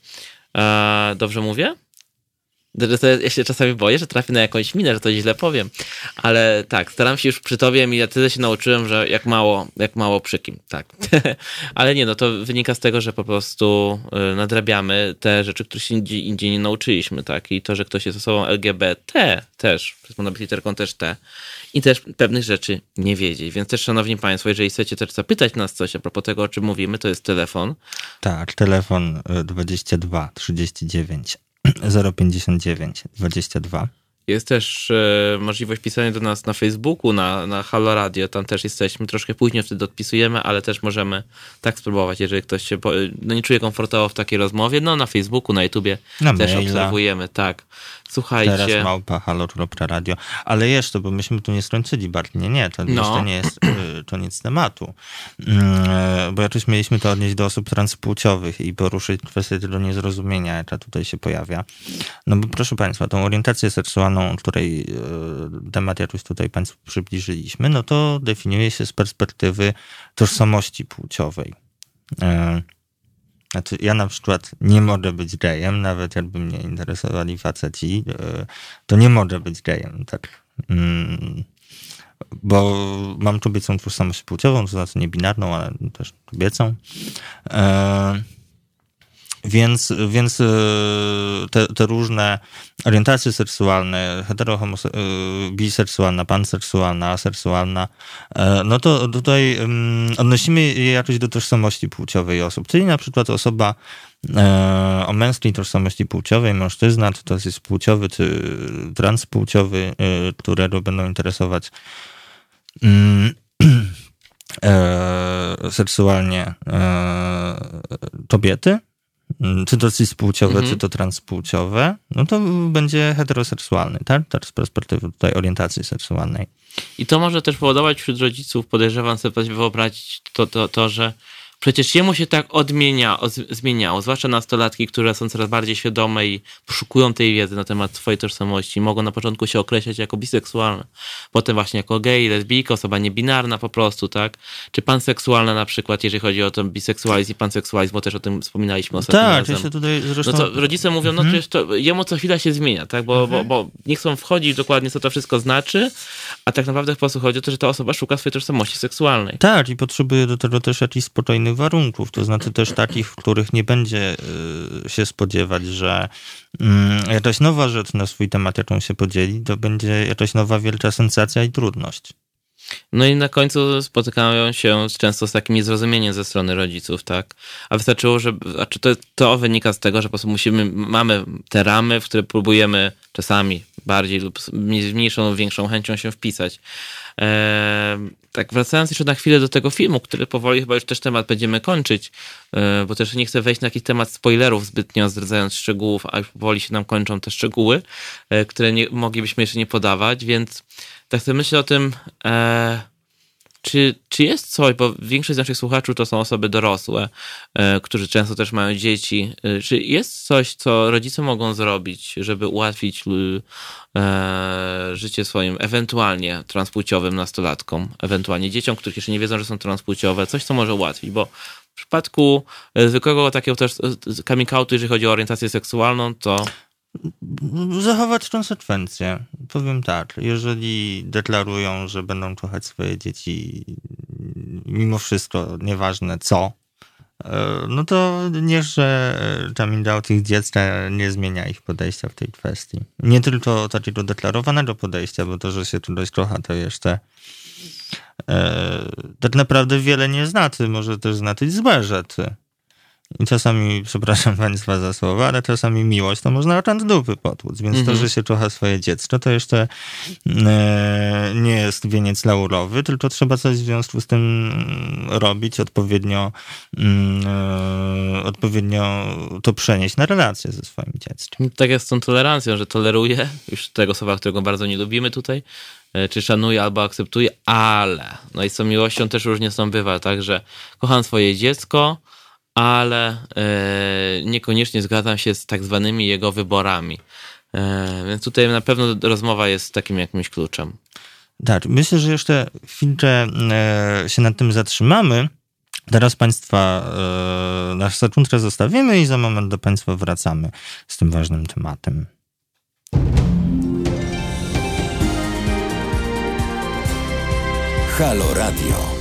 Dobrze mówię? Ja się czasami boję, że trafię na jakąś minę, że to źle powiem, ale tak, staram się już przy tobie i ja tyle się nauczyłem, że jak mało, jak mało przy kim, tak. ale nie, no to wynika z tego, że po prostu y, nadrabiamy te rzeczy, których się indziej, nie nauczyliśmy, tak, i to, że ktoś jest osobą LGBT też, można być literką też T i też pewnych rzeczy nie wiedzieć, więc też szanowni państwo, jeżeli chcecie też zapytać nas coś a propos tego, o czym mówimy, to jest telefon. Tak, telefon 22 39 059 22. Jest też e, możliwość pisania do nas na Facebooku, na, na Halo Radio. Tam też jesteśmy. Troszkę później wtedy odpisujemy, ale też możemy tak spróbować, jeżeli ktoś się no, nie czuje komfortowo w takiej rozmowie. No na Facebooku, na YouTubie na też maila. obserwujemy. Tak. Słuchajcie. Teraz małpa halo radio. Ale jeszcze, bo myśmy tu nie skończyli bardziej. Nie, nie, to no. jeszcze nie jest y, koniec tematu. Mm, bo jakoś mieliśmy to odnieść do osób transpłciowych i poruszyć kwestię tego niezrozumienia, jaka tutaj się pojawia. No bo proszę Państwa, tą orientację seksualną, której y, temat jakoś tutaj Państwu przybliżyliśmy, no to definiuje się z perspektywy tożsamości płciowej. Y, znaczy, ja na przykład nie mogę być gejem, nawet jakby mnie interesowali faceci, e, to nie mogę być gejem, tak. Mm, bo mam kobiecą tożsamość płciową, to znaczy nie binarną, ale też kobiecą. E, więc, więc e, te, te różne orientacje seksualne, hetero, e, biseksualna, panseksualna, aseksualna, e, no to tutaj odnosimy je jakoś do tożsamości płciowej osób. Czyli na przykład osoba o męskiej tożsamości płciowej, mężczyzna, czy to jest płciowy, czy transpłciowy, którego będą interesować mm, seksualnie kobiety, Mm, czy to cis-płciowe, mhm. czy to transpłciowe, no to będzie heteroseksualny, tak? Tak z perspektywy tutaj orientacji seksualnej. I to może też powodować wśród rodziców, podejrzewam sobie wyobrazić to, to, to że Przecież jemu się tak odmienia, od, zmieniało, zwłaszcza nastolatki, które są coraz bardziej świadome i poszukują tej wiedzy na temat swojej tożsamości. Mogą na początku się określać jako biseksualne, potem właśnie jako gej, lesbijka, osoba niebinarna po prostu, tak? Czy panseksualna na przykład, jeżeli chodzi o ten biseksualizm i panseksualizm, bo też o tym wspominaliśmy ostatnio Tak, razem. się tutaj zresztą... No to rodzice mówią, no przecież to jemu co chwila się zmienia, tak? Bo, bo, bo nie chcą wchodzić dokładnie, co to wszystko znaczy, a tak naprawdę po prostu chodzi o to, że ta osoba szuka swojej tożsamości seksualnej. Tak, i potrzebuje do tego też jakichś spokojnych warunków, to znaczy też takich, w których nie będzie y, się spodziewać, że mm, jakaś nowa rzecz na swój temat, jaką się podzieli, to będzie jakaś nowa wielka sensacja i trudność. No i na końcu spotykają się często z takim niezrozumieniem ze strony rodziców, tak? A wystarczyło, że, znaczy to, to wynika z tego, że po prostu musimy, mamy te ramy, w które próbujemy czasami bardziej lub z mniejszą większą chęcią się wpisać. Tak, wracając jeszcze na chwilę do tego filmu, który powoli chyba już też temat będziemy kończyć, e, bo też nie chcę wejść na jakiś temat spoilerów zbytnio, zdradzając szczegółów, a już powoli się nam kończą te szczegóły, e, które nie, moglibyśmy jeszcze nie podawać, więc tak sobie myślę o tym, e, czy, czy jest coś, bo większość z naszych słuchaczy to są osoby dorosłe, e, którzy często też mają dzieci. E, czy jest coś, co rodzice mogą zrobić, żeby ułatwić e, życie swoim ewentualnie transpłciowym nastolatkom, ewentualnie dzieciom, których jeszcze nie wiedzą, że są transpłciowe, coś, co może ułatwić, bo w przypadku zwykłego takiego też coming outu, jeżeli chodzi o orientację seksualną, to Zachować konsekwencje. Powiem tak, jeżeli deklarują, że będą kochać swoje dzieci mimo wszystko, nieważne co, e, no to niechże coming out ich dziecka nie zmienia ich podejścia w tej kwestii. Nie tylko takiego deklarowanego podejścia, bo to, że się czegoś kocha, to jeszcze e, tak naprawdę wiele nie znaczy. Może też znaczyć złe rzeczy. I czasami, przepraszam Państwa za słowa, ale czasami miłość to można od dupy potłuc. Więc to, że się kocha swoje dziecko, to jeszcze e, nie jest wieniec laurowy, tylko trzeba coś w związku z tym robić, odpowiednio, e, odpowiednio to przenieść na relacje ze swoim dzieckiem. Tak jest z tą tolerancją, że toleruję, już tego słowa, którego bardzo nie lubimy tutaj, czy szanuję albo akceptuję, ale, no i z tą miłością też różnie są bywa, tak, że kocham swoje dziecko, ale e, niekoniecznie zgadzam się z tak zwanymi jego wyborami. E, więc tutaj na pewno rozmowa jest takim jakimś kluczem. Tak, myślę, że jeszcze chwilkę e, się nad tym zatrzymamy. Teraz Państwa e, na sekundkę zostawimy i za moment do Państwa wracamy z tym ważnym tematem. Halo Radio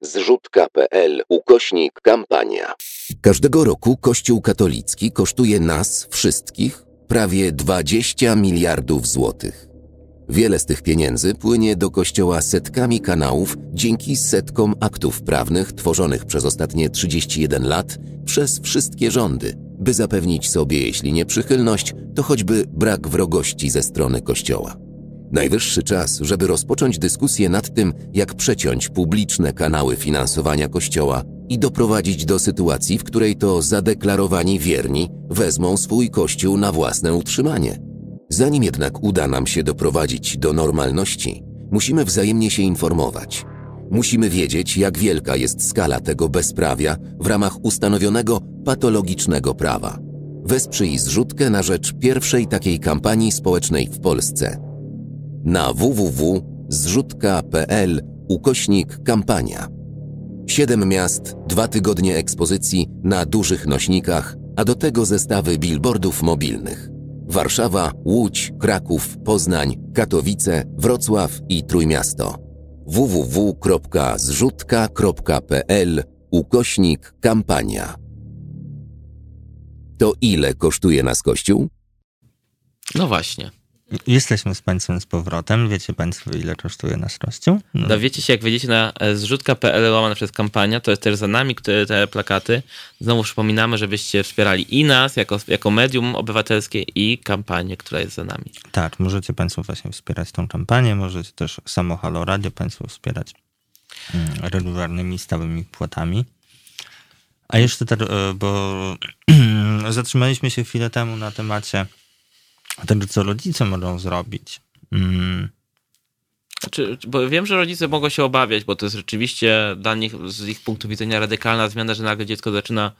www.zrzutka.pl ukośnik kampania. Każdego roku Kościół katolicki kosztuje nas, wszystkich, prawie 20 miliardów złotych. Wiele z tych pieniędzy płynie do Kościoła setkami kanałów dzięki setkom aktów prawnych tworzonych przez ostatnie 31 lat przez wszystkie rządy, by zapewnić sobie, jeśli nie przychylność, to choćby brak wrogości ze strony Kościoła. Najwyższy czas, żeby rozpocząć dyskusję nad tym, jak przeciąć publiczne kanały finansowania Kościoła i doprowadzić do sytuacji, w której to zadeklarowani wierni wezmą swój Kościół na własne utrzymanie. Zanim jednak uda nam się doprowadzić do normalności, musimy wzajemnie się informować. Musimy wiedzieć, jak wielka jest skala tego bezprawia w ramach ustanowionego patologicznego prawa. Wesprzyj zrzutkę na rzecz pierwszej takiej kampanii społecznej w Polsce – na www.zrzutka.pl ukośnik kampania. Siedem miast, dwa tygodnie ekspozycji na dużych nośnikach, a do tego zestawy billboardów mobilnych. Warszawa, Łódź, Kraków, Poznań, Katowice, Wrocław i Trójmiasto. www.zrzutka.pl ukośnik kampania. To ile kosztuje nas Kościół? No właśnie. Jesteśmy z Państwem z powrotem. Wiecie Państwo, ile kosztuje nasz kościół? No. Dowiecie się, jak wejdziecie na e, zrzutka.pl łamane przez kampania, to jest też za nami które, te plakaty. Znowu przypominamy, żebyście wspierali i nas jako, jako medium obywatelskie i kampanię, która jest za nami. Tak, możecie Państwo właśnie wspierać tą kampanię, możecie też samo Halo Radio Państwo wspierać mm, regularnymi, stałymi płatami. A jeszcze tak, bo zatrzymaliśmy się chwilę temu na temacie tego, co rodzice mogą zrobić. Mm. Czy, bo wiem, że rodzice mogą się obawiać, bo to jest rzeczywiście dla nich z ich punktu widzenia radykalna zmiana, że nagle dziecko zaczyna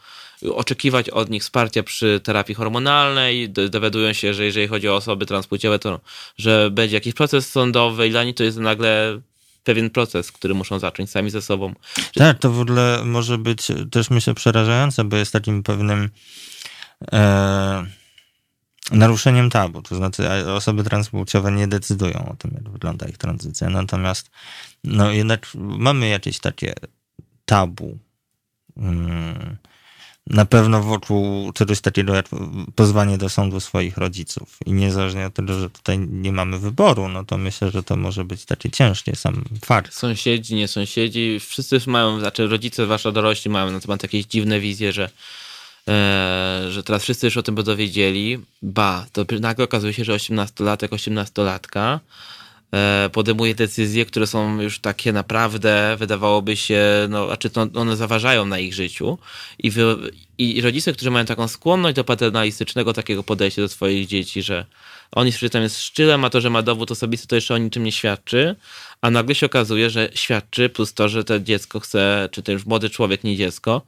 oczekiwać od nich wsparcia przy terapii hormonalnej, dowiadują się, że jeżeli chodzi o osoby transpłciowe, to że będzie jakiś proces sądowy i dla nich to jest nagle pewien proces, który muszą zacząć sami ze sobą. Tak, to w ogóle może być też myślę przerażające, bo jest takim pewnym e, naruszeniem tabu. To znaczy osoby transpłciowe nie decydują o tym, jak wygląda ich tranzycja. Natomiast no jednak mamy jakieś takie tabu. Hmm na pewno wokół czegoś takiego jak pozwanie do sądu swoich rodziców. I niezależnie od tego, że tutaj nie mamy wyboru, no to myślę, że to może być takie ciężkie, sam fakt. Sąsiedzi, nie sąsiedzi, wszyscy mają, znaczy rodzice, zwłaszcza dorośli, mają na temat jakieś dziwne wizje, że że teraz wszyscy już o tym będą. Ba, to nagle okazuje się, że 18-latek, 18-latka E, podejmuje decyzje, które są już takie naprawdę, wydawałoby się, no, znaczy to one zaważają na ich życiu? I, wy, i rodzice, którzy mają taką skłonność do paternalistycznego takiego podejścia do swoich dzieci, że oni tam jest szczylem, a to, że ma dowód osobisty, to jeszcze o niczym nie świadczy, a nagle się okazuje, że świadczy, plus to, że to dziecko chce, czy już młody człowiek, nie dziecko,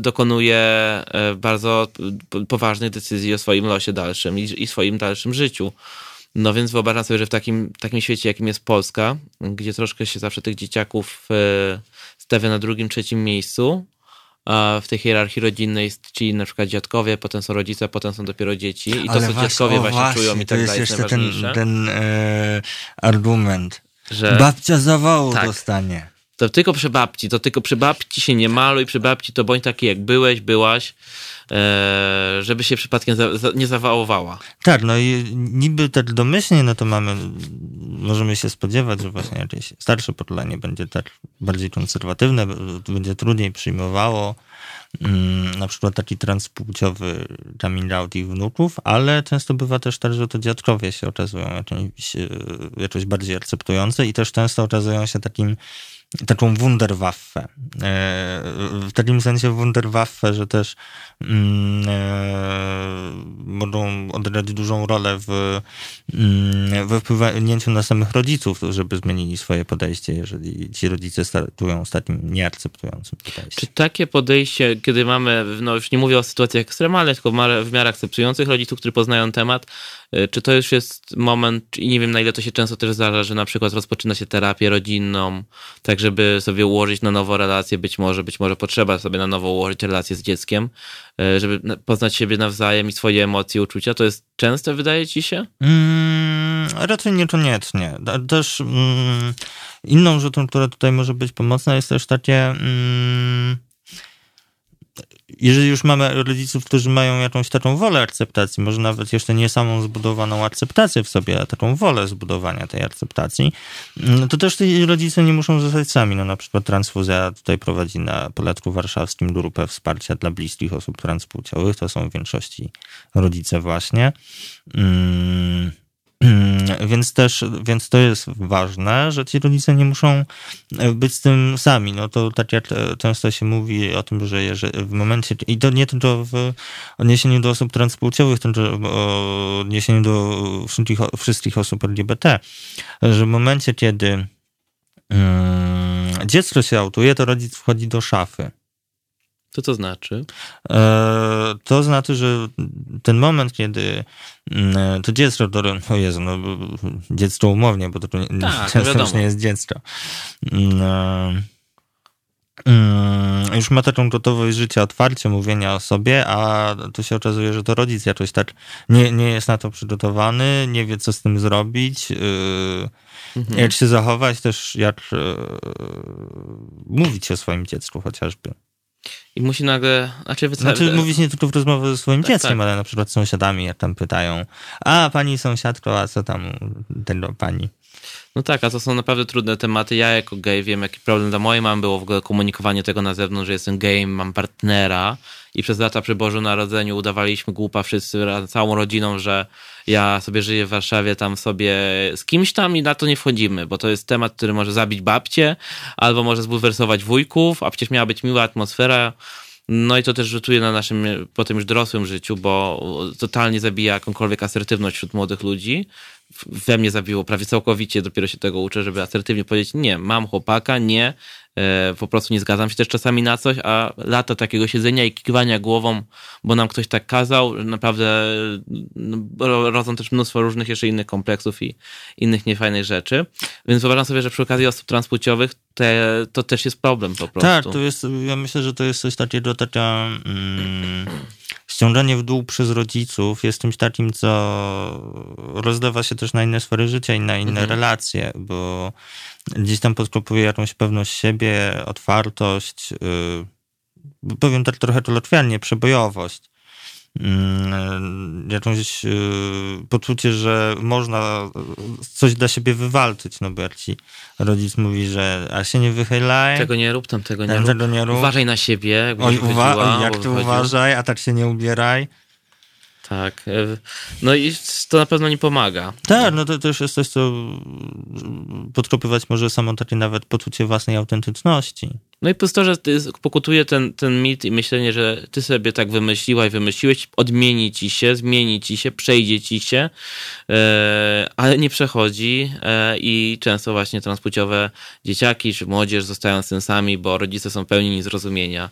dokonuje e, bardzo poważnych decyzji o swoim losie dalszym i, i swoim dalszym życiu. No więc wyobrażam sobie, że w takim, takim świecie, jakim jest Polska, gdzie troszkę się zawsze tych dzieciaków e, stawia na drugim, trzecim miejscu, w tej hierarchii rodzinnej ci na przykład dziadkowie, potem są rodzice, potem są dopiero dzieci i to, co dziadkowie właśnie, właśnie, czują i tak dalej, jest najważniejsze. ten, ten e, argument, że babcia zawału tak. dostanie. To tylko przy babci, to tylko przy babci się nie maluj, przy babci to bądź taki jak byłeś, byłaś, E, żeby się przypadkiem nie zawałowała. Tak, no i niby tak domyślnie, no to mamy, możemy się spodziewać, że właśnie jakieś starsze pokolenie będzie tak bardziej konserwatywne, będzie trudniej przyjmowało mm, na przykład taki transpłciowy coming out ich wnuków, ale często bywa też tak, że to dziadkowie się okazują jakimś, e, jakoś bardziej akceptujące i też często okazują się takim taką Wunderwaffe. E, w takim sensie Wunderwaffe, że też mm, e, mogą odegrać dużą rolę w, mm, we wpływaniu na samych rodziców, żeby zmienili swoje podejście, jeżeli ci rodzice startują z takim nieakceptującym podejściem. Czy takie podejście, kiedy mamy, no już nie mówię o sytuacjach ekstremalnych, tylko w miarę akceptujących rodziców, którzy poznają temat, czy to już jest moment, i nie wiem na ile to się często też zdarza, że na przykład rozpoczyna się terapię rodzinną, także żeby sobie ułożyć na nowo relacje, być może, być może potrzeba sobie na nowo ułożyć relacje z dzieckiem, e, żeby poznać siebie nawzajem i swoje emocje, uczucia. To jest częste, wydaje ci się? Mm, raczej niekoniecznie. Też mm, inną rzeczą, która tutaj może być pomocna, jest też takie. Mm, jeżeli już mamy rodziców, którzy mają jakąś taką wolę akceptacji, może nawet jeszcze nie samą zbudowaną akceptację w sobie, a taką wolę zbudowania tej akceptacji, no to też ci rodzice nie muszą zostać sami. No na przykład transfuzja tutaj prowadzi na Poletku Warszawskim grupę wsparcia dla bliskich osób transpłciowych. To są w większości rodzice właśnie. Mm, więc też, więc to jest ważne, że ci rodzice nie muszą e, być z tym sami. No to tak jak e, często się mówi o tym, że w momencie, i to nie tylko w odniesieniu do osób transpłciowych, tylko w odniesieniu do wszystkich, wszystkich osób LGBT, że w momencie, kiedy um, dziecko się autuje, to rodzic wchodzi do szafy. To co znaczy? E, to znaczy, że ten moment, kiedy mm, to dziecko, które, o Jezu, no, dziecko umownie, bo to tak, często już nie jest dziecko. Mm, e, mm, już ma taką gotowość życia, otwarcie, mówienia o sobie, a tu się okazuje, że to rodzic jakoś tak nie, nie jest na to przygotowany, nie wie, co z tym zrobić, y, mhm. jak się zachować, też jak y, mówić o swoim dziecku chociażby. I musi nagle. Znaczy, wyca... znaczy mówić nie tylko w rozmowie ze swoim tak, dzieckiem, tak. ale na przykład z sąsiadami, jak tam pytają, a pani sąsiadko, a co tam tego pani? No tak, a to są naprawdę trudne tematy. Ja jako gej wiem, jaki problem dla mojej mamy było w ogóle komunikowanie tego na zewnątrz, że jestem gejem, mam partnera i przez lata przy Bożym Narodzeniu udawaliśmy głupa wszyscy, całą rodziną, że ja sobie żyję w Warszawie, tam sobie z kimś tam i na to nie wchodzimy, bo to jest temat, który może zabić babcię albo może zbulwersować wujków, a przecież miała być miła atmosfera No i to też rzutuje na naszym potem już dorosłym życiu, bo totalnie zabija jakąkolwiek asertywność wśród młodych ludzi. We mnie zabiło prawie całkowicie, dopiero się tego uczę, żeby asertywnie powiedzieć nie, mam chłopaka, nie, po prostu nie zgadzam się też czasami na coś, a lata takiego siedzenia i kiwania głową, bo nam ktoś tak kazał, naprawdę no, rodzą też mnóstwo różnych jeszcze innych kompleksów i innych niefajnych rzeczy. Więc wyobrażam sobie, że przy okazji osób transpłciowych te, to też jest problem po prostu. Tak, to jest, ja myślę, że to jest coś takiego, taka mm, ściąganie w dół przez rodziców jest czymś takim, co rozlewa się też na inne sfery życia i na inne mhm. relacje, bo gdzieś tam podkopuje jakąś pewność siebie, otwartość, yy, powiem tak trochę kolokwialnie, przebojowość. Yy, jakąś yy, poczucie, że można coś dla siebie wywalczyć, no bo jak ci rodzic mówi, że a się nie wychylaj. Tego nie rób, tam tego nie, rób. nie rób. Uważaj na siebie. Oj, uwa- jak ty uważaj, a tak się nie ubieraj. Tak. E, no i to na pewno nie pomaga. Tak, no to też jest coś, co podkopywać może samo takie nawet poczucie własnej autentyczności. No i plus to, że pokutuje ten, ten mit i myślenie, że ty sobie tak wymyśliłaś, wymyśliłeś, odmieni ci się, zmieni ci się, przejdzie ci się, e, ale nie przechodzi e, i często właśnie transpłciowe dzieciaki czy młodzież zostają sensami, bo rodzice są pełni niezrozumienia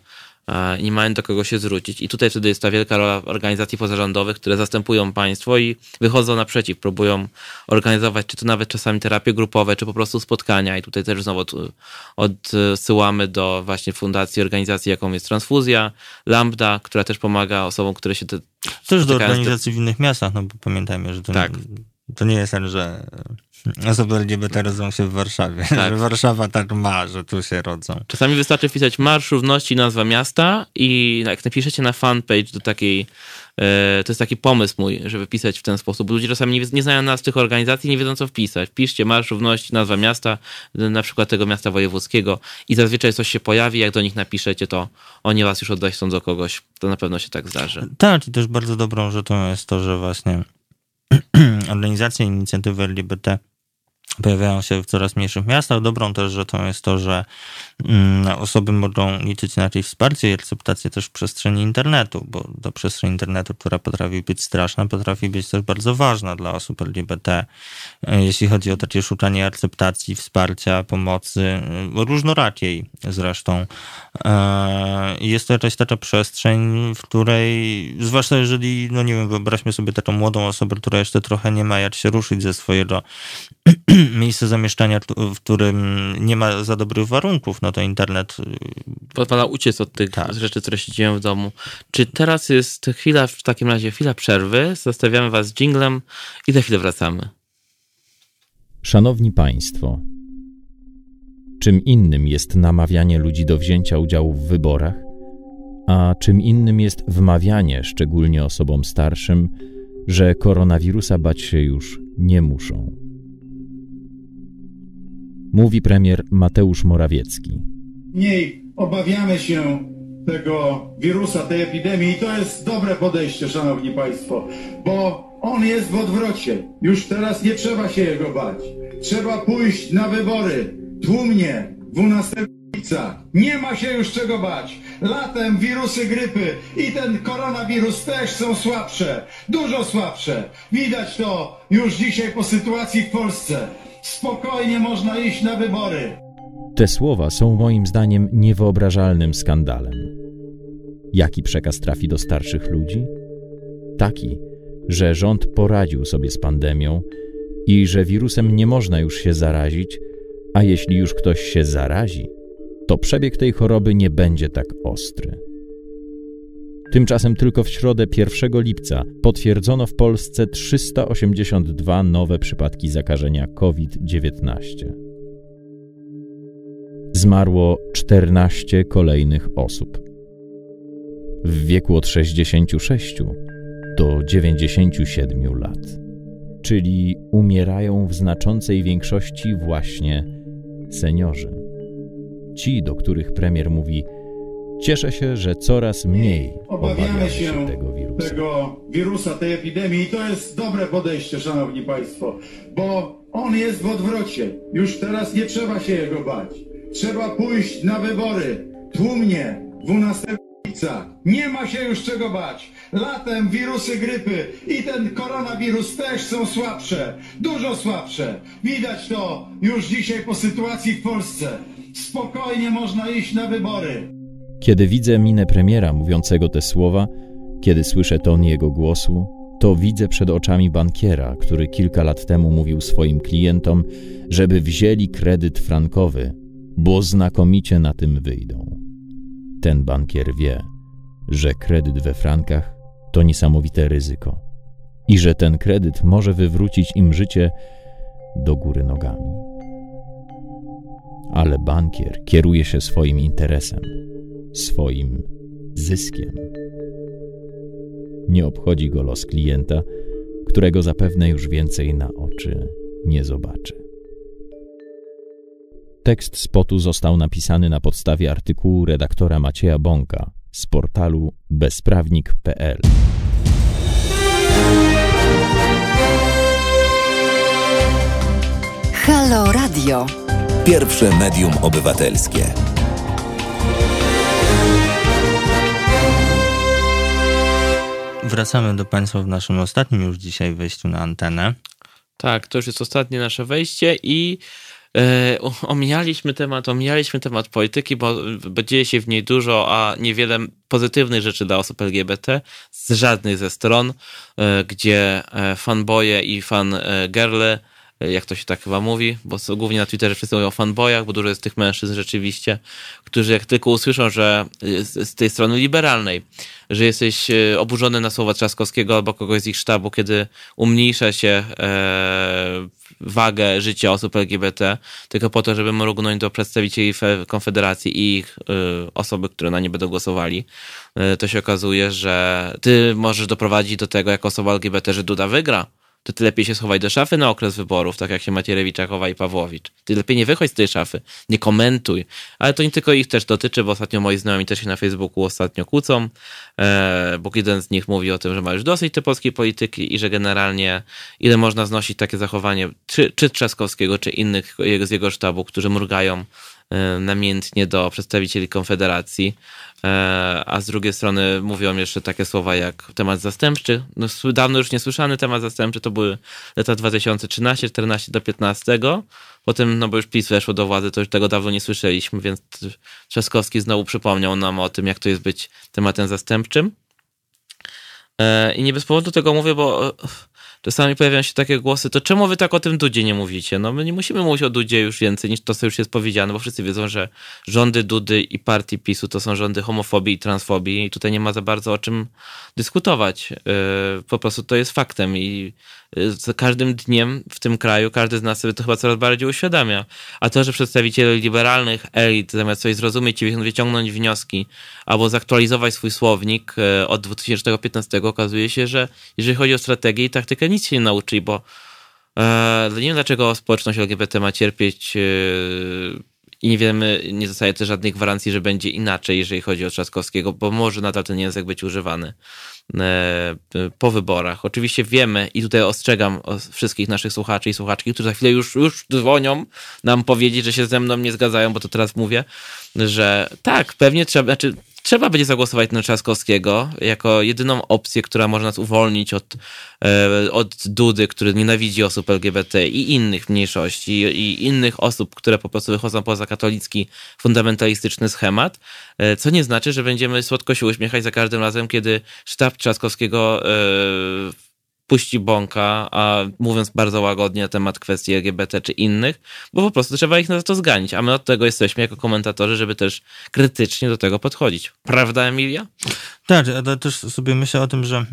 nie mają do kogo się zwrócić. I tutaj wtedy jest ta wielka rola organizacji pozarządowych, które zastępują państwo i wychodzą naprzeciw, próbują organizować, czy to nawet czasami terapie grupowe, czy po prostu spotkania. I tutaj też znowu odsyłamy do właśnie fundacji, organizacji, jaką jest Transfuzja, Lambda, która też pomaga osobom, które się te, też do organizacji w innych miastach, no bo pamiętajmy, że to, tak. to nie jest tak, że Osoby LGBT rodzą się w Warszawie. Tak. Warszawa tak ma, że tu się rodzą. Czasami wystarczy wpisać Marsz Równości, nazwa miasta i jak napiszecie na fanpage do takiej, to jest taki pomysł mój, żeby pisać w ten sposób. Ludzie czasami nie, nie znają nazw tych organizacji, nie wiedzą co wpisać. Piszcie Marsz Równości, nazwa miasta, na przykład tego miasta wojewódzkiego i zazwyczaj coś się pojawi, jak do nich napiszecie, to oni was już oddają do kogoś. To na pewno się tak zdarzy. Tak, i też bardzo dobrą rzeczą jest to, że właśnie organizacje inicjatywy LGBT pojawiają się w coraz mniejszych miastach. Dobrą też rzeczą jest to, że mm, osoby mogą liczyć na jakieś wsparcie i akceptację też w przestrzeni internetu, bo to przestrzeń internetu, która potrafi być straszna, potrafi być też bardzo ważna dla osób LGBT, e, jeśli chodzi o takie szukanie akceptacji, wsparcia, pomocy, e, różnorakiej zresztą. E, jest to jakaś taka przestrzeń, w której, zwłaszcza jeżeli, no nie wiem, wyobraźmy sobie taką młodą osobę, która jeszcze trochę nie ma jak się ruszyć ze swojego miejsce zamieszkania, w którym nie ma za dobrych warunków, no to internet... Y, Pozwala uciec od tych tak. rzeczy, które się dzieją w domu. Czy teraz jest chwila, w takim razie chwila przerwy, zostawiamy was z jinglem i za chwilę wracamy. Szanowni Państwo, czym innym jest namawianie ludzi do wzięcia udziału w wyborach, a czym innym jest wmawianie, szczególnie osobom starszym, że koronawirusa bać się już nie muszą mówi premier Mateusz Morawiecki. Mniej obawiamy się tego wirusa, tej epidemii i to jest dobre podejście, szanowni państwo, bo on jest w odwrocie. Już teraz nie trzeba się jego bać. Trzeba pójść na wybory tłumnie 12 lipca. Nie ma się już czego bać. Latem wirusy grypy i ten koronawirus też są słabsze. Dużo słabsze. Widać to już dzisiaj po sytuacji w Polsce. Spokojnie można iść na wybory. Te słowa są moim zdaniem niewyobrażalnym skandalem. Jaki przekaz trafi do starszych ludzi? Taki, że rząd poradził sobie z pandemią i że wirusem nie można już się zarazić, a jeśli już ktoś się zarazi, to przebieg tej choroby nie będzie tak ostry. Tymczasem tylko w środę 1 lipca potwierdzono w Polsce 382 nowe przypadki zakażenia COVID-19. Zmarło 14 kolejnych osób. W wieku od 66 do 97 lat. Czyli umierają w znaczącej większości właśnie seniorzy. Ci, do których premier mówi – Cieszę się, że coraz mniej obawiamy się, tego wirusa. tego wirusa, tej epidemii i to jest dobre podejście, szanowni państwo, bo on jest w odwrocie. Już teraz nie trzeba się jego bać. Trzeba pójść na wybory tłumnie 12 lipca lipca. Nie ma się już czego bać. Latem wirusy grypy i ten koronawirus też są słabsze. Dużo słabsze. Widać to już dzisiaj po sytuacji w Polsce. Spokojnie można iść na wybory. Kiedy widzę minę premiera mówiącego te słowa, kiedy słyszę ton jego głosu, to widzę przed oczami bankiera, który kilka lat temu mówił swoim klientom, żeby wzięli kredyt frankowy, bo znakomicie na tym wyjdą. Ten bankier wie, że kredyt we frankach to niesamowite ryzyko i że ten kredyt może wywrócić im życie do góry nogami. Ale bankier kieruje się swoim interesem, swoim zyskiem. Nie obchodzi go los klienta, którego zapewne już więcej na oczy nie zobaczy. Tekst spotu został napisany na podstawie artykułu redaktora Macieja Bąka z portalu bezprawnik.pl. Halo Radio. Pierwsze medium obywatelskie. Wracamy do Państwa w naszym ostatnim już dzisiaj wejściu na antenę. Tak, to już jest ostatnie nasze wejście i e, omijaliśmy temat, omijaliśmy temat polityki, bo, dzieje się w niej dużo, a niewiele pozytywnych rzeczy dla osób LGBT z żadnej ze stron, e, gdzie e, fanboje i fan e, girly jak to się tak chyba mówi, bo głównie na Twitterze wszyscy mówią o fanboyach, bo dużo jest tych mężczyzn rzeczywiście, którzy jak tylko usłyszą, że z, z tej strony liberalnej, że jesteś e, oburzony na słowa Trzaskowskiego albo kogoś z ich sztabu, kiedy umniejsza się e, wagę życia osób LGBT, tylko po to, żeby mrugnąć do przedstawicieli Konfederacji i ich e, osoby, które na nie będą głosowali, e, to się okazuje, że ty możesz doprowadzić do tego, jako osoba LGBT, że Duda wygra to ty lepiej się schowaj do szafy na okres wyborów, tak jak się Macierewicza chowa i Pawłowicz. Ty lepiej nie wychodź z tej szafy, nie komentuj. Ale to nie tylko ich też dotyczy, bo ostatnio moi znajomi też się na Facebooku ostatnio kłócą, e, bo jeden z nich mówi o tym, że ma już dosyć tej polskiej polityki i że generalnie ile można znosić takie zachowanie, czy, czy Trzaskowskiego, czy innych z jego sztabu, którzy mrugają namiętnie do przedstawicieli Konfederacji, E, a z drugiej strony mówią jeszcze takie słowa jak temat zastępczy. No, dawno już niesłyszany temat zastępczy to były lata 2013, 14 do 15. Potem, no bo już PiS weszło do władzy, to już tego dawno nie słyszeliśmy, więc Trzaskowski znowu przypomniał nam o tym, jak to jest być tematem zastępczym. E, I nie bez powodu tego mówię, bo czasami pojawiają się takie głosy, to czemu wy tak o tym Dudzie nie mówicie? No my nie musimy mówić o Dudzie już więcej niż to, co już jest powiedziane, bo wszyscy wiedzą, że rządy Dudy i partii PiSu to są rządy homofobii i transfobii i tutaj nie ma za bardzo o czym dyskutować. Yy, po prostu to jest faktem i z każdym dniem w tym kraju każdy z nas sobie to chyba coraz bardziej uświadamia. A to, że przedstawiciele liberalnych elit zamiast coś zrozumieć i wyciągnąć wnioski albo zaktualizować swój słownik yy, od 2015 okazuje się, że jeżeli chodzi o strategię i taktykę nic się nie nauczyli, bo e, nie wiem dlaczego społeczność LGBT ma cierpieć e, i nie wiemy, nie zostaje też żadnej gwarancji, że będzie inaczej, jeżeli chodzi o Trzaskowskiego, bo może nadal ten język być używany po wyborach. Oczywiście wiemy i tutaj ostrzegam wszystkich naszych słuchaczy i słuchaczki, którzy za chwilę już, już dzwonią nam powiedzieć, że się ze mną nie zgadzają, bo to teraz mówię, że tak, pewnie trzeba, znaczy trzeba będzie zagłosować na Trzaskowskiego jako jedyną opcję, która może nas uwolnić od, e, od Dudy, który nienawidzi osób LGBT i innych mniejszości i innych osób, które po prostu wychodzą poza katolicki, fundamentalistyczny schemat, e, co nie znaczy, że będziemy słodko się uśmiechać za każdym razem, kiedy sztab Trzaskowskiego e, puści bąka, a mówiąc bardzo łagodnie na temat kwestii LGBT czy innych, bo po prostu trzeba ich na to zganić, a my od tego jesteśmy jako komentatorzy, żeby też krytycznie do tego podchodzić. Prawda, Emilia? Tak, ale też sobie myślę o tym, że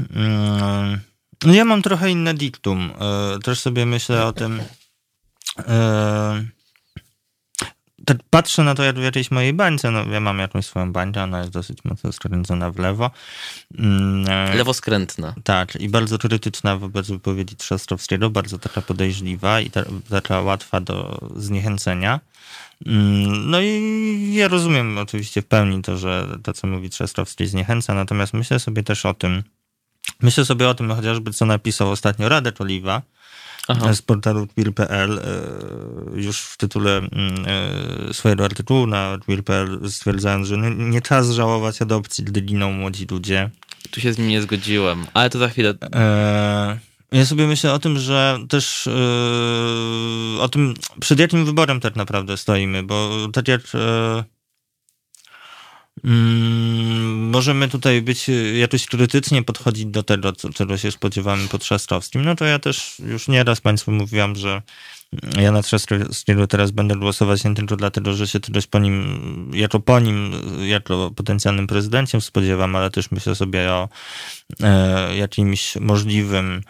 yy, ja mam trochę inne diktum. Yy, też sobie myślę o tym, yy, patrzę na to jak w jakiejś mojej bańce, no ja mam jakąś swoją bańkę, ona jest dosyć mocno skręcona w lewo. Mm, e, Lewoskrętna. Tak, i bardzo krytyczna wobec wypowiedzi Trzaskowskiego, bardzo taka podejrzliwa i ta, taka łatwa do zniechęcenia. Mm, no i ja rozumiem oczywiście w pełni to, że to, co mówi Trzaskowski zniechęca, natomiast myślę sobie też o tym, myślę sobie o tym chociażby, co napisał ostatnio Radek Oliwa, Aha. z portalu twir.pl już w tytule mm, swojego artykułu na twir.pl stwierdzając, że nie czas żałować adopcji, gdy giną młodzi ludzie. Tu się z nim nie zgodziłem, ale to za chwilę. E, ja sobie myślę o tym, że też yy, o tym, przed jakim wyborem tak naprawdę stoimy, bo tak jak yy, możemy tutaj być jakoś krytycznie podchodzić do tego, co, czego się spodziewamy po Trzaskowskim, no to ja też już nieraz Państwu mówiłam, że ja na Trzaskowskiego teraz będę głosować nie tylko dlatego, że się czegoś po nim, jako po nim, jako potencjalnym prezydentem spodziewam, ale też myślę sobie o e, jakimś możliwym Mm,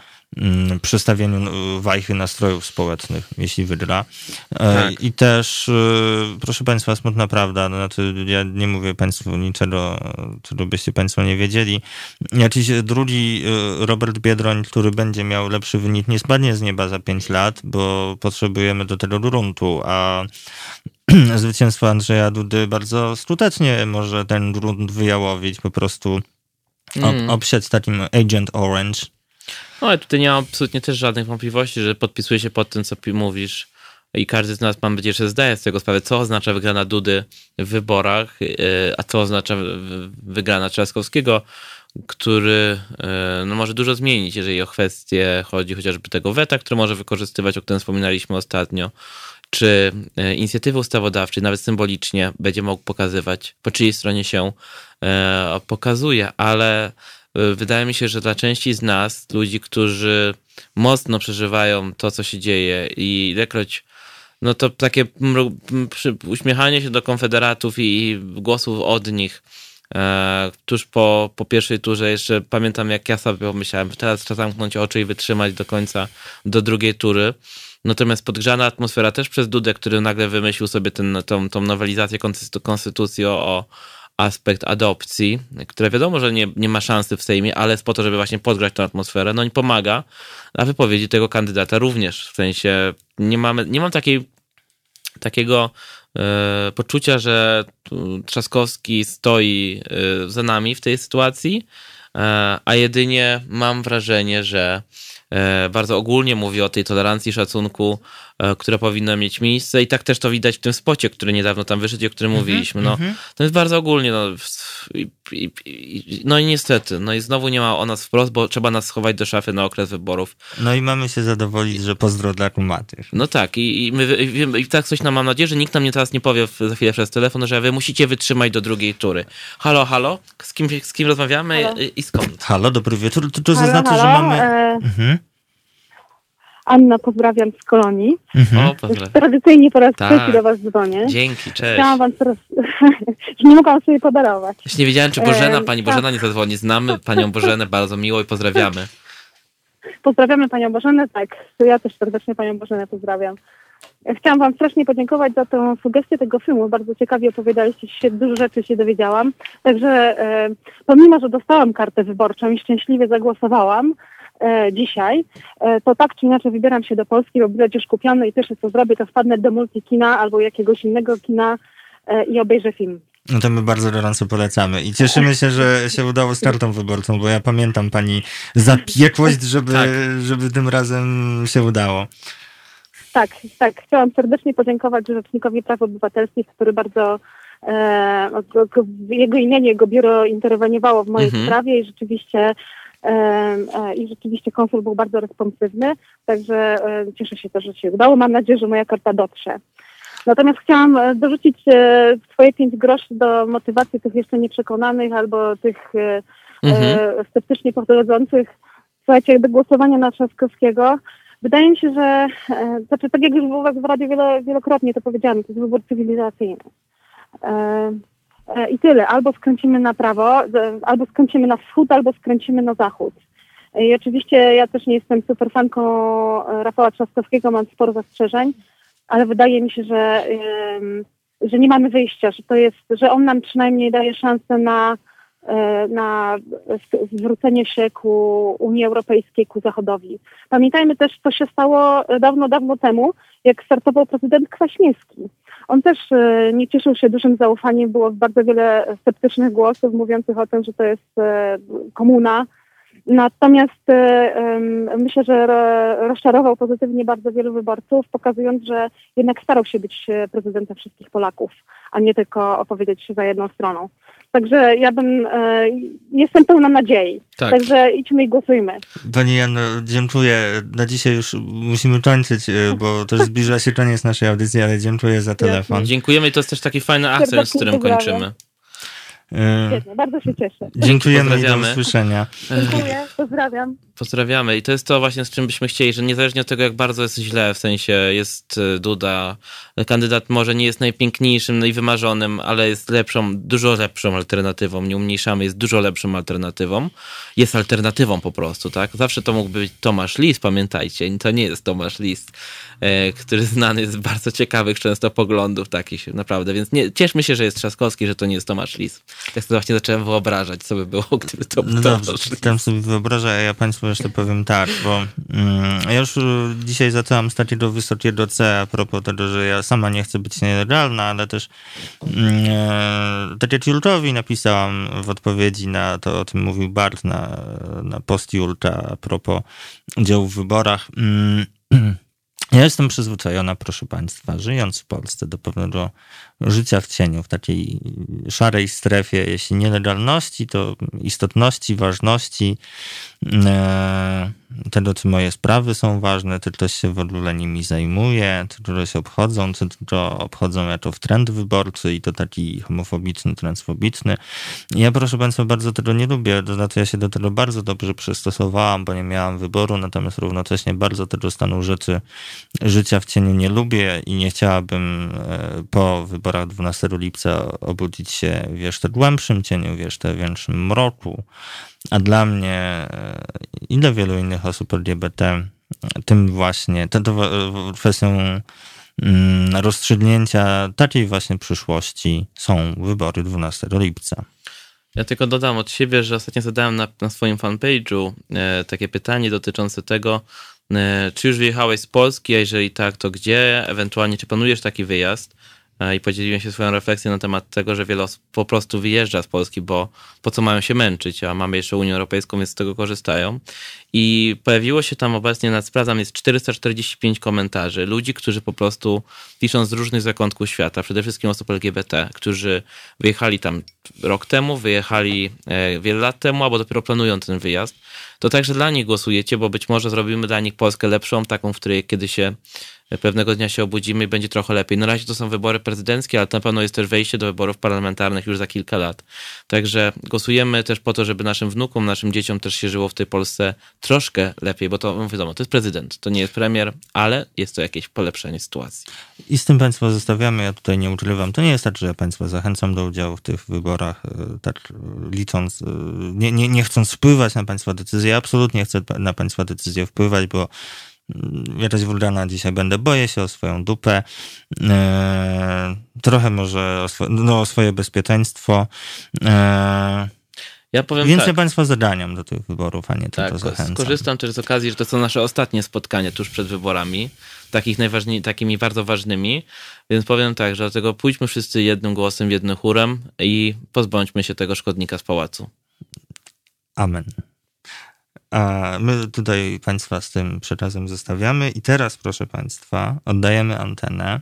przestawieniu y, wajchy nastrojów społecznych, jeśli wygra. E, tak. I też, y, proszę Państwa, smutna prawda, no, znaczy ja nie mówię Państwu niczego, czego byście Państwo nie wiedzieli. Jakiś drugi y, Robert Biedroń, który będzie miał lepszy wynik, nie spadnie z nieba za 5 lat, bo potrzebujemy do tego gruntu, a zwycięstwo Andrzeja Dudy bardzo skutecznie może ten grunt wyjałowić, po prostu mm. obsiać takim Agent Orange, no ale tutaj nie mam absolutnie też żadnych wątpliwości, że podpisuję się pod tym, co mówisz. I każdy z nas, mam nadzieję, że zdaje z tego sprawę, co oznacza wygrana Dudy w wyborach, e, a co oznacza wygrana Trzaskowskiego, który e, no, może dużo zmienić, jeżeli o kwestię chodzi chociażby tego weta, które może wykorzystywać, o którym wspominaliśmy ostatnio, czy e, inicjatywy ustawodawczej, nawet symbolicznie, będzie mógł pokazywać, po czyjej stronie się pokazuje, ale Y, wydaje mi się, że dla części z nas, ludzi, którzy mocno przeżywają to, co się dzieje i lekroć no to takie uśmiechanie się do konfederatów i głosów od nich e, tuż po, po pierwszej turze jeszcze pamiętam jak ja sobie pomyślałem, teraz trzeba zamknąć oczy i wytrzymać do końca, do drugiej tury. Natomiast podgrzana atmosfera też przez Dudę, który nagle wymyślił sobie ten, tą, tą nowelizację konstytucji o, aspekt adopcji, które wiadomo, że nie, nie ma szansy w Sejmie, ale jest po to, żeby właśnie podgrać tę atmosferę, no i pomaga, a wypowiedzi tego kandydata również, w sensie nie mamy, nie mam takiej, takiego e, poczucia, że Trzaskowski stoi e, za nami w tej sytuacji, e, a jedynie mam wrażenie, że bardzo ogólnie mówi o tej tolerancji, szacunku które powinno mieć miejsce i tak też to widać w tym spocie, który niedawno tam wyszedł o którym mm -hmm, mówiliśmy. No, mm -hmm. To jest bardzo ogólnie. No i, i, i, no i niestety, no i znowu nie ma o nas wprost, bo trzeba nas schować do szafy na okres wyborów. No i mamy się zadowolić, że pozdro dla kumatych. No tak i, i, my, i, tak coś nam mam nadzieję, że nikt nam nie teraz nie powie za chwilę przez telefon, że wy musicie wytrzymać do drugiej tury. Halo, halo? Z kim, z kim rozmawiamy halo. i skąd? Halo, dobry wieczór. To, to halo, zaznaczy, halo, że mamy... E... Mhm. Anna, pozdrawiam z kolonii. Mhm. O, Tradycyjnie po raz tak. trzeci do Was dzwonię. Dzięki, cześć. Chciałam Wam teraz, nie mogłam sobie podarować. Już nie wiedziałem, czy Bożena, Pani tak. Bożena nie zadzwoni. Znamy Panią Bożenę bardzo miło i pozdrawiamy. Pozdrawiamy Panią Bożenę, tak. Ja też serdecznie Panią Bożenę pozdrawiam. Chciałam Wam strasznie podziękować za tę sugestię tego filmu. Bardzo ciekawie opowiadaliście się, dużo rzeczy się dowiedziałam. Także e, pomimo, że dostałam kartę wyborczą i szczęśliwie zagłosowałam, dzisiaj, e, to tak czy inaczej wybieram się do Polski, bo bilet już kupiony i pierwsze co zrobię, to wpadnę do multikina albo jakiegoś innego kina e, i obejrzę film. No to my bardzo gorąco polecamy i cieszymy się, że się udało z kartą wyborczą, bo ja pamiętam pani zapiekłość, żeby, tak. żeby tym razem się udało. Tak, tak. Chciałam serdecznie podziękować Rzecznikowi Praw Obywatelskich, który bardzo e, jego imienie, jego biuro interweniowało w mojej mhm. sprawie i rzeczywiście E, i rzeczywiście konsul był bardzo responsywny, także e, cieszę się też, że się udało. Mam nadzieję, że moja karta dotrze. Natomiast chciałam e, dorzucić swoje pięć groszy do motywacji tych jeszcze nieprzekonanych albo tych mhm. sceptycznie podchodzących, słuchajcie, do głosowania na Trzaskowskiego. Wydaje mi się, że, znaczy tak jak już było w radiu wielokrotnie to powiedziałam, to jest wybór cywilizacyjny. E, I tyle. Albo skręcimy na prawo, albo skręcimy na wschód, albo skręcimy na zachód. E, I oczywiście ja też nie jestem super fanką e, Rafała Trzaskowskiego, mam sporo zastrzeżeń, ale wydaje mi się, że, że nie mamy wyjścia, że to jest, że on nam przynajmniej daje szansę na, na zwrócenie się ku Unii Europejskiej, ku Zachodowi. Pamiętajmy też, co się stało dawno, dawno temu, jak startował prezydent Kwaśniewski. On też e, nie cieszył się dużym zaufaniem, było bardzo wiele sceptycznych głosów mówiących o tym, że to jest e, komuna, Natomiast myślę, że rozczarował pozytywnie bardzo wielu wyborców, pokazując, że jednak starał się być prezydentem wszystkich Polaków, a nie tylko opowiedzieć się za jedną stroną. Także ja bym, e, jestem pełna nadziei. Tak. Także idźmy i głosujmy. Pani Jano, dziękuję. Na dzisiaj już musimy kończyć, e, bo też zbliża się koniec naszej audycji, ale dziękuję za telefon. Dziękujemy i to jest też taki fajny akcent, z którym kończymy. Świetnie, bardzo się cieszę. Dziękujemy i do usłyszenia. Dziękuję, pozdrawiam. Pozdrawiamy i to jest to właśnie, z czym byśmy chcieli, że niezależnie od tego, jak bardzo jest źle, w sensie jest e, Duda, kandydat może nie jest najpiękniejszym, najwymarzonym, ale jest lepszą, dużo lepszą alternatywą, nie umniejszamy, jest dużo lepszą alternatywą. Jest alternatywą po prostu, tak? Zawsze to mógł być Tomasz Lis, pamiętajcie, to nie jest Tomasz Lis, e, który znany jest z bardzo ciekawych często poglądów takich, naprawdę, więc nie, cieszmy się, że jest Trzaskowski, że to nie jest Tomasz Lis. Tak sobie właśnie zacząłem wyobrażać, co by było, gdyby to był no Tomasz dobrze. Tam sobie wyobrażę, a ja Państwu jeszcze powiem tak, bo mm, ja już dzisiaj zaczęłam stać do wysokiego C a propos tego, że ja sama nie chcę być nielegalna, ale też mm, e, tak jak Julczowi napisałam w odpowiedzi na to, o tym mówił Bart na, na post Julcza a propos udziału w wyborach. Mm, ja jestem przyzwyczajona, proszę Państwa, żyjąc w Polsce do pewnego życia w cieniu, w takiej szarej strefie, jeśli nielegalności, to istotności, ważności, e, tego, czy moje sprawy są ważne, czy ktoś się w ogóle nimi zajmuje, czy ktoś obchodzą, czy to obchodzą jako w trend wyborczy i to taki homofobiczny, transfobiczny. Ja, proszę Państwa, bardzo tego nie lubię, to znaczy ja się do tego bardzo dobrze przystosowałam, bo nie miałam wyboru, natomiast równocześnie bardzo tego stanu rzeczy życia w cieniu nie lubię i nie chciałabym e, po wyborach 12 lipca obudzić się w jeszcze głębszym cieniu, w jeszcze większym mroku, a dla mnie e, i dla wielu innych osób LGBT tym właśnie, tą kwestią mm, rozstrzygnięcia takiej właśnie przyszłości są wybory 12 lipca. Ja tylko dodam od siebie, że ostatnio zadałem na, na swoim fanpage'u e, takie pytanie dotyczące tego, e, czy już wyjechałeś z Polski, a jeżeli tak, to gdzie, ewentualnie czy planujesz taki wyjazd. E, i podzieliłem się swoją refleksją na temat tego, że wiele osób po prostu wyjeżdża z Polski, bo po co mają się męczyć, a mamy jeszcze Unię Europejską, więc z tego korzystają. I pojawiło się tam obecnie, nad sprawdzam, jest 445 komentarzy. Ludzi, którzy po prostu piszą z różnych zakątków świata, przede wszystkim osób LGBT, którzy wyjechali tam rok temu, wyjechali e, wiele lat temu, albo dopiero planują ten wyjazd. To także dla nich głosujecie, bo być może zrobimy dla nich Polskę lepszą, taką, w której kiedy się pewnego dnia się obudzimy i będzie trochę lepiej. Na razie to są wybory prezydenckie, ale na pewno jest też wejście do wyborów parlamentarnych już za kilka lat. Także głosujemy też po to, żeby naszym wnukom, naszym dzieciom też się żyło w tej Polsce troszkę lepiej, bo to wiadomo, to jest prezydent, to nie jest premier, ale jest to jakieś polepszenie sytuacji. I z tym Państwa zostawiamy, ja tutaj nie ukrywam. To nie jest tak, że ja Państwa zachęcam do udziału w tych wyborach, e, tak licząc, e, nie, nie, nie chcąc wpływać na Państwa decyzje. Ja absolutnie chcę na Państwa decyzje wpływać, bo jakaś wulgarna dzisiaj będę. Boję się o swoją dupę. E, trochę może o, swo no, o swoje bezpieczeństwo. E, ja powiem Więc tak. ja Państwa zaganiam do tych wyborów, a nie tak, tylko zachęcam. Skorzystam też z okazji, że to są nasze ostatnie spotkania tuż przed wyborami, takich najważniej, takimi bardzo ważnymi, więc powiem tak, że dlatego pójdźmy wszyscy jednym głosem, jednym chórem i pozbądźmy się tego szkodnika z pałacu. Amen. A my tutaj Państwa z tym przekazem zostawiamy i teraz, proszę Państwa, oddajemy antenę.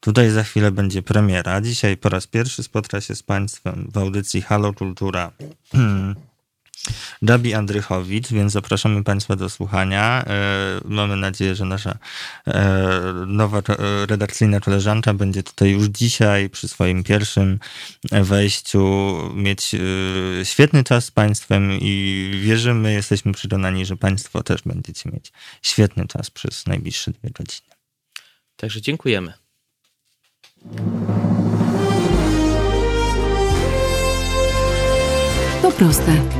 Tutaj za chwilę będzie premiera. Dzisiaj po raz pierwszy spotka się z Państwem w audycji Halo Kultura Gabi Andrychowicz, więc zapraszamy Państwa do słuchania. E, mamy nadzieję, że nasza e, nowa e, redakcyjna koleżanka będzie tutaj już dzisiaj przy swoim pierwszym wejściu mieć świetny czas z Państwem i wierzymy, jesteśmy przekonani, że Państwo też będziecie mieć świetny czas przez najbliższe dwie godziny. Także dziękujemy. To proste.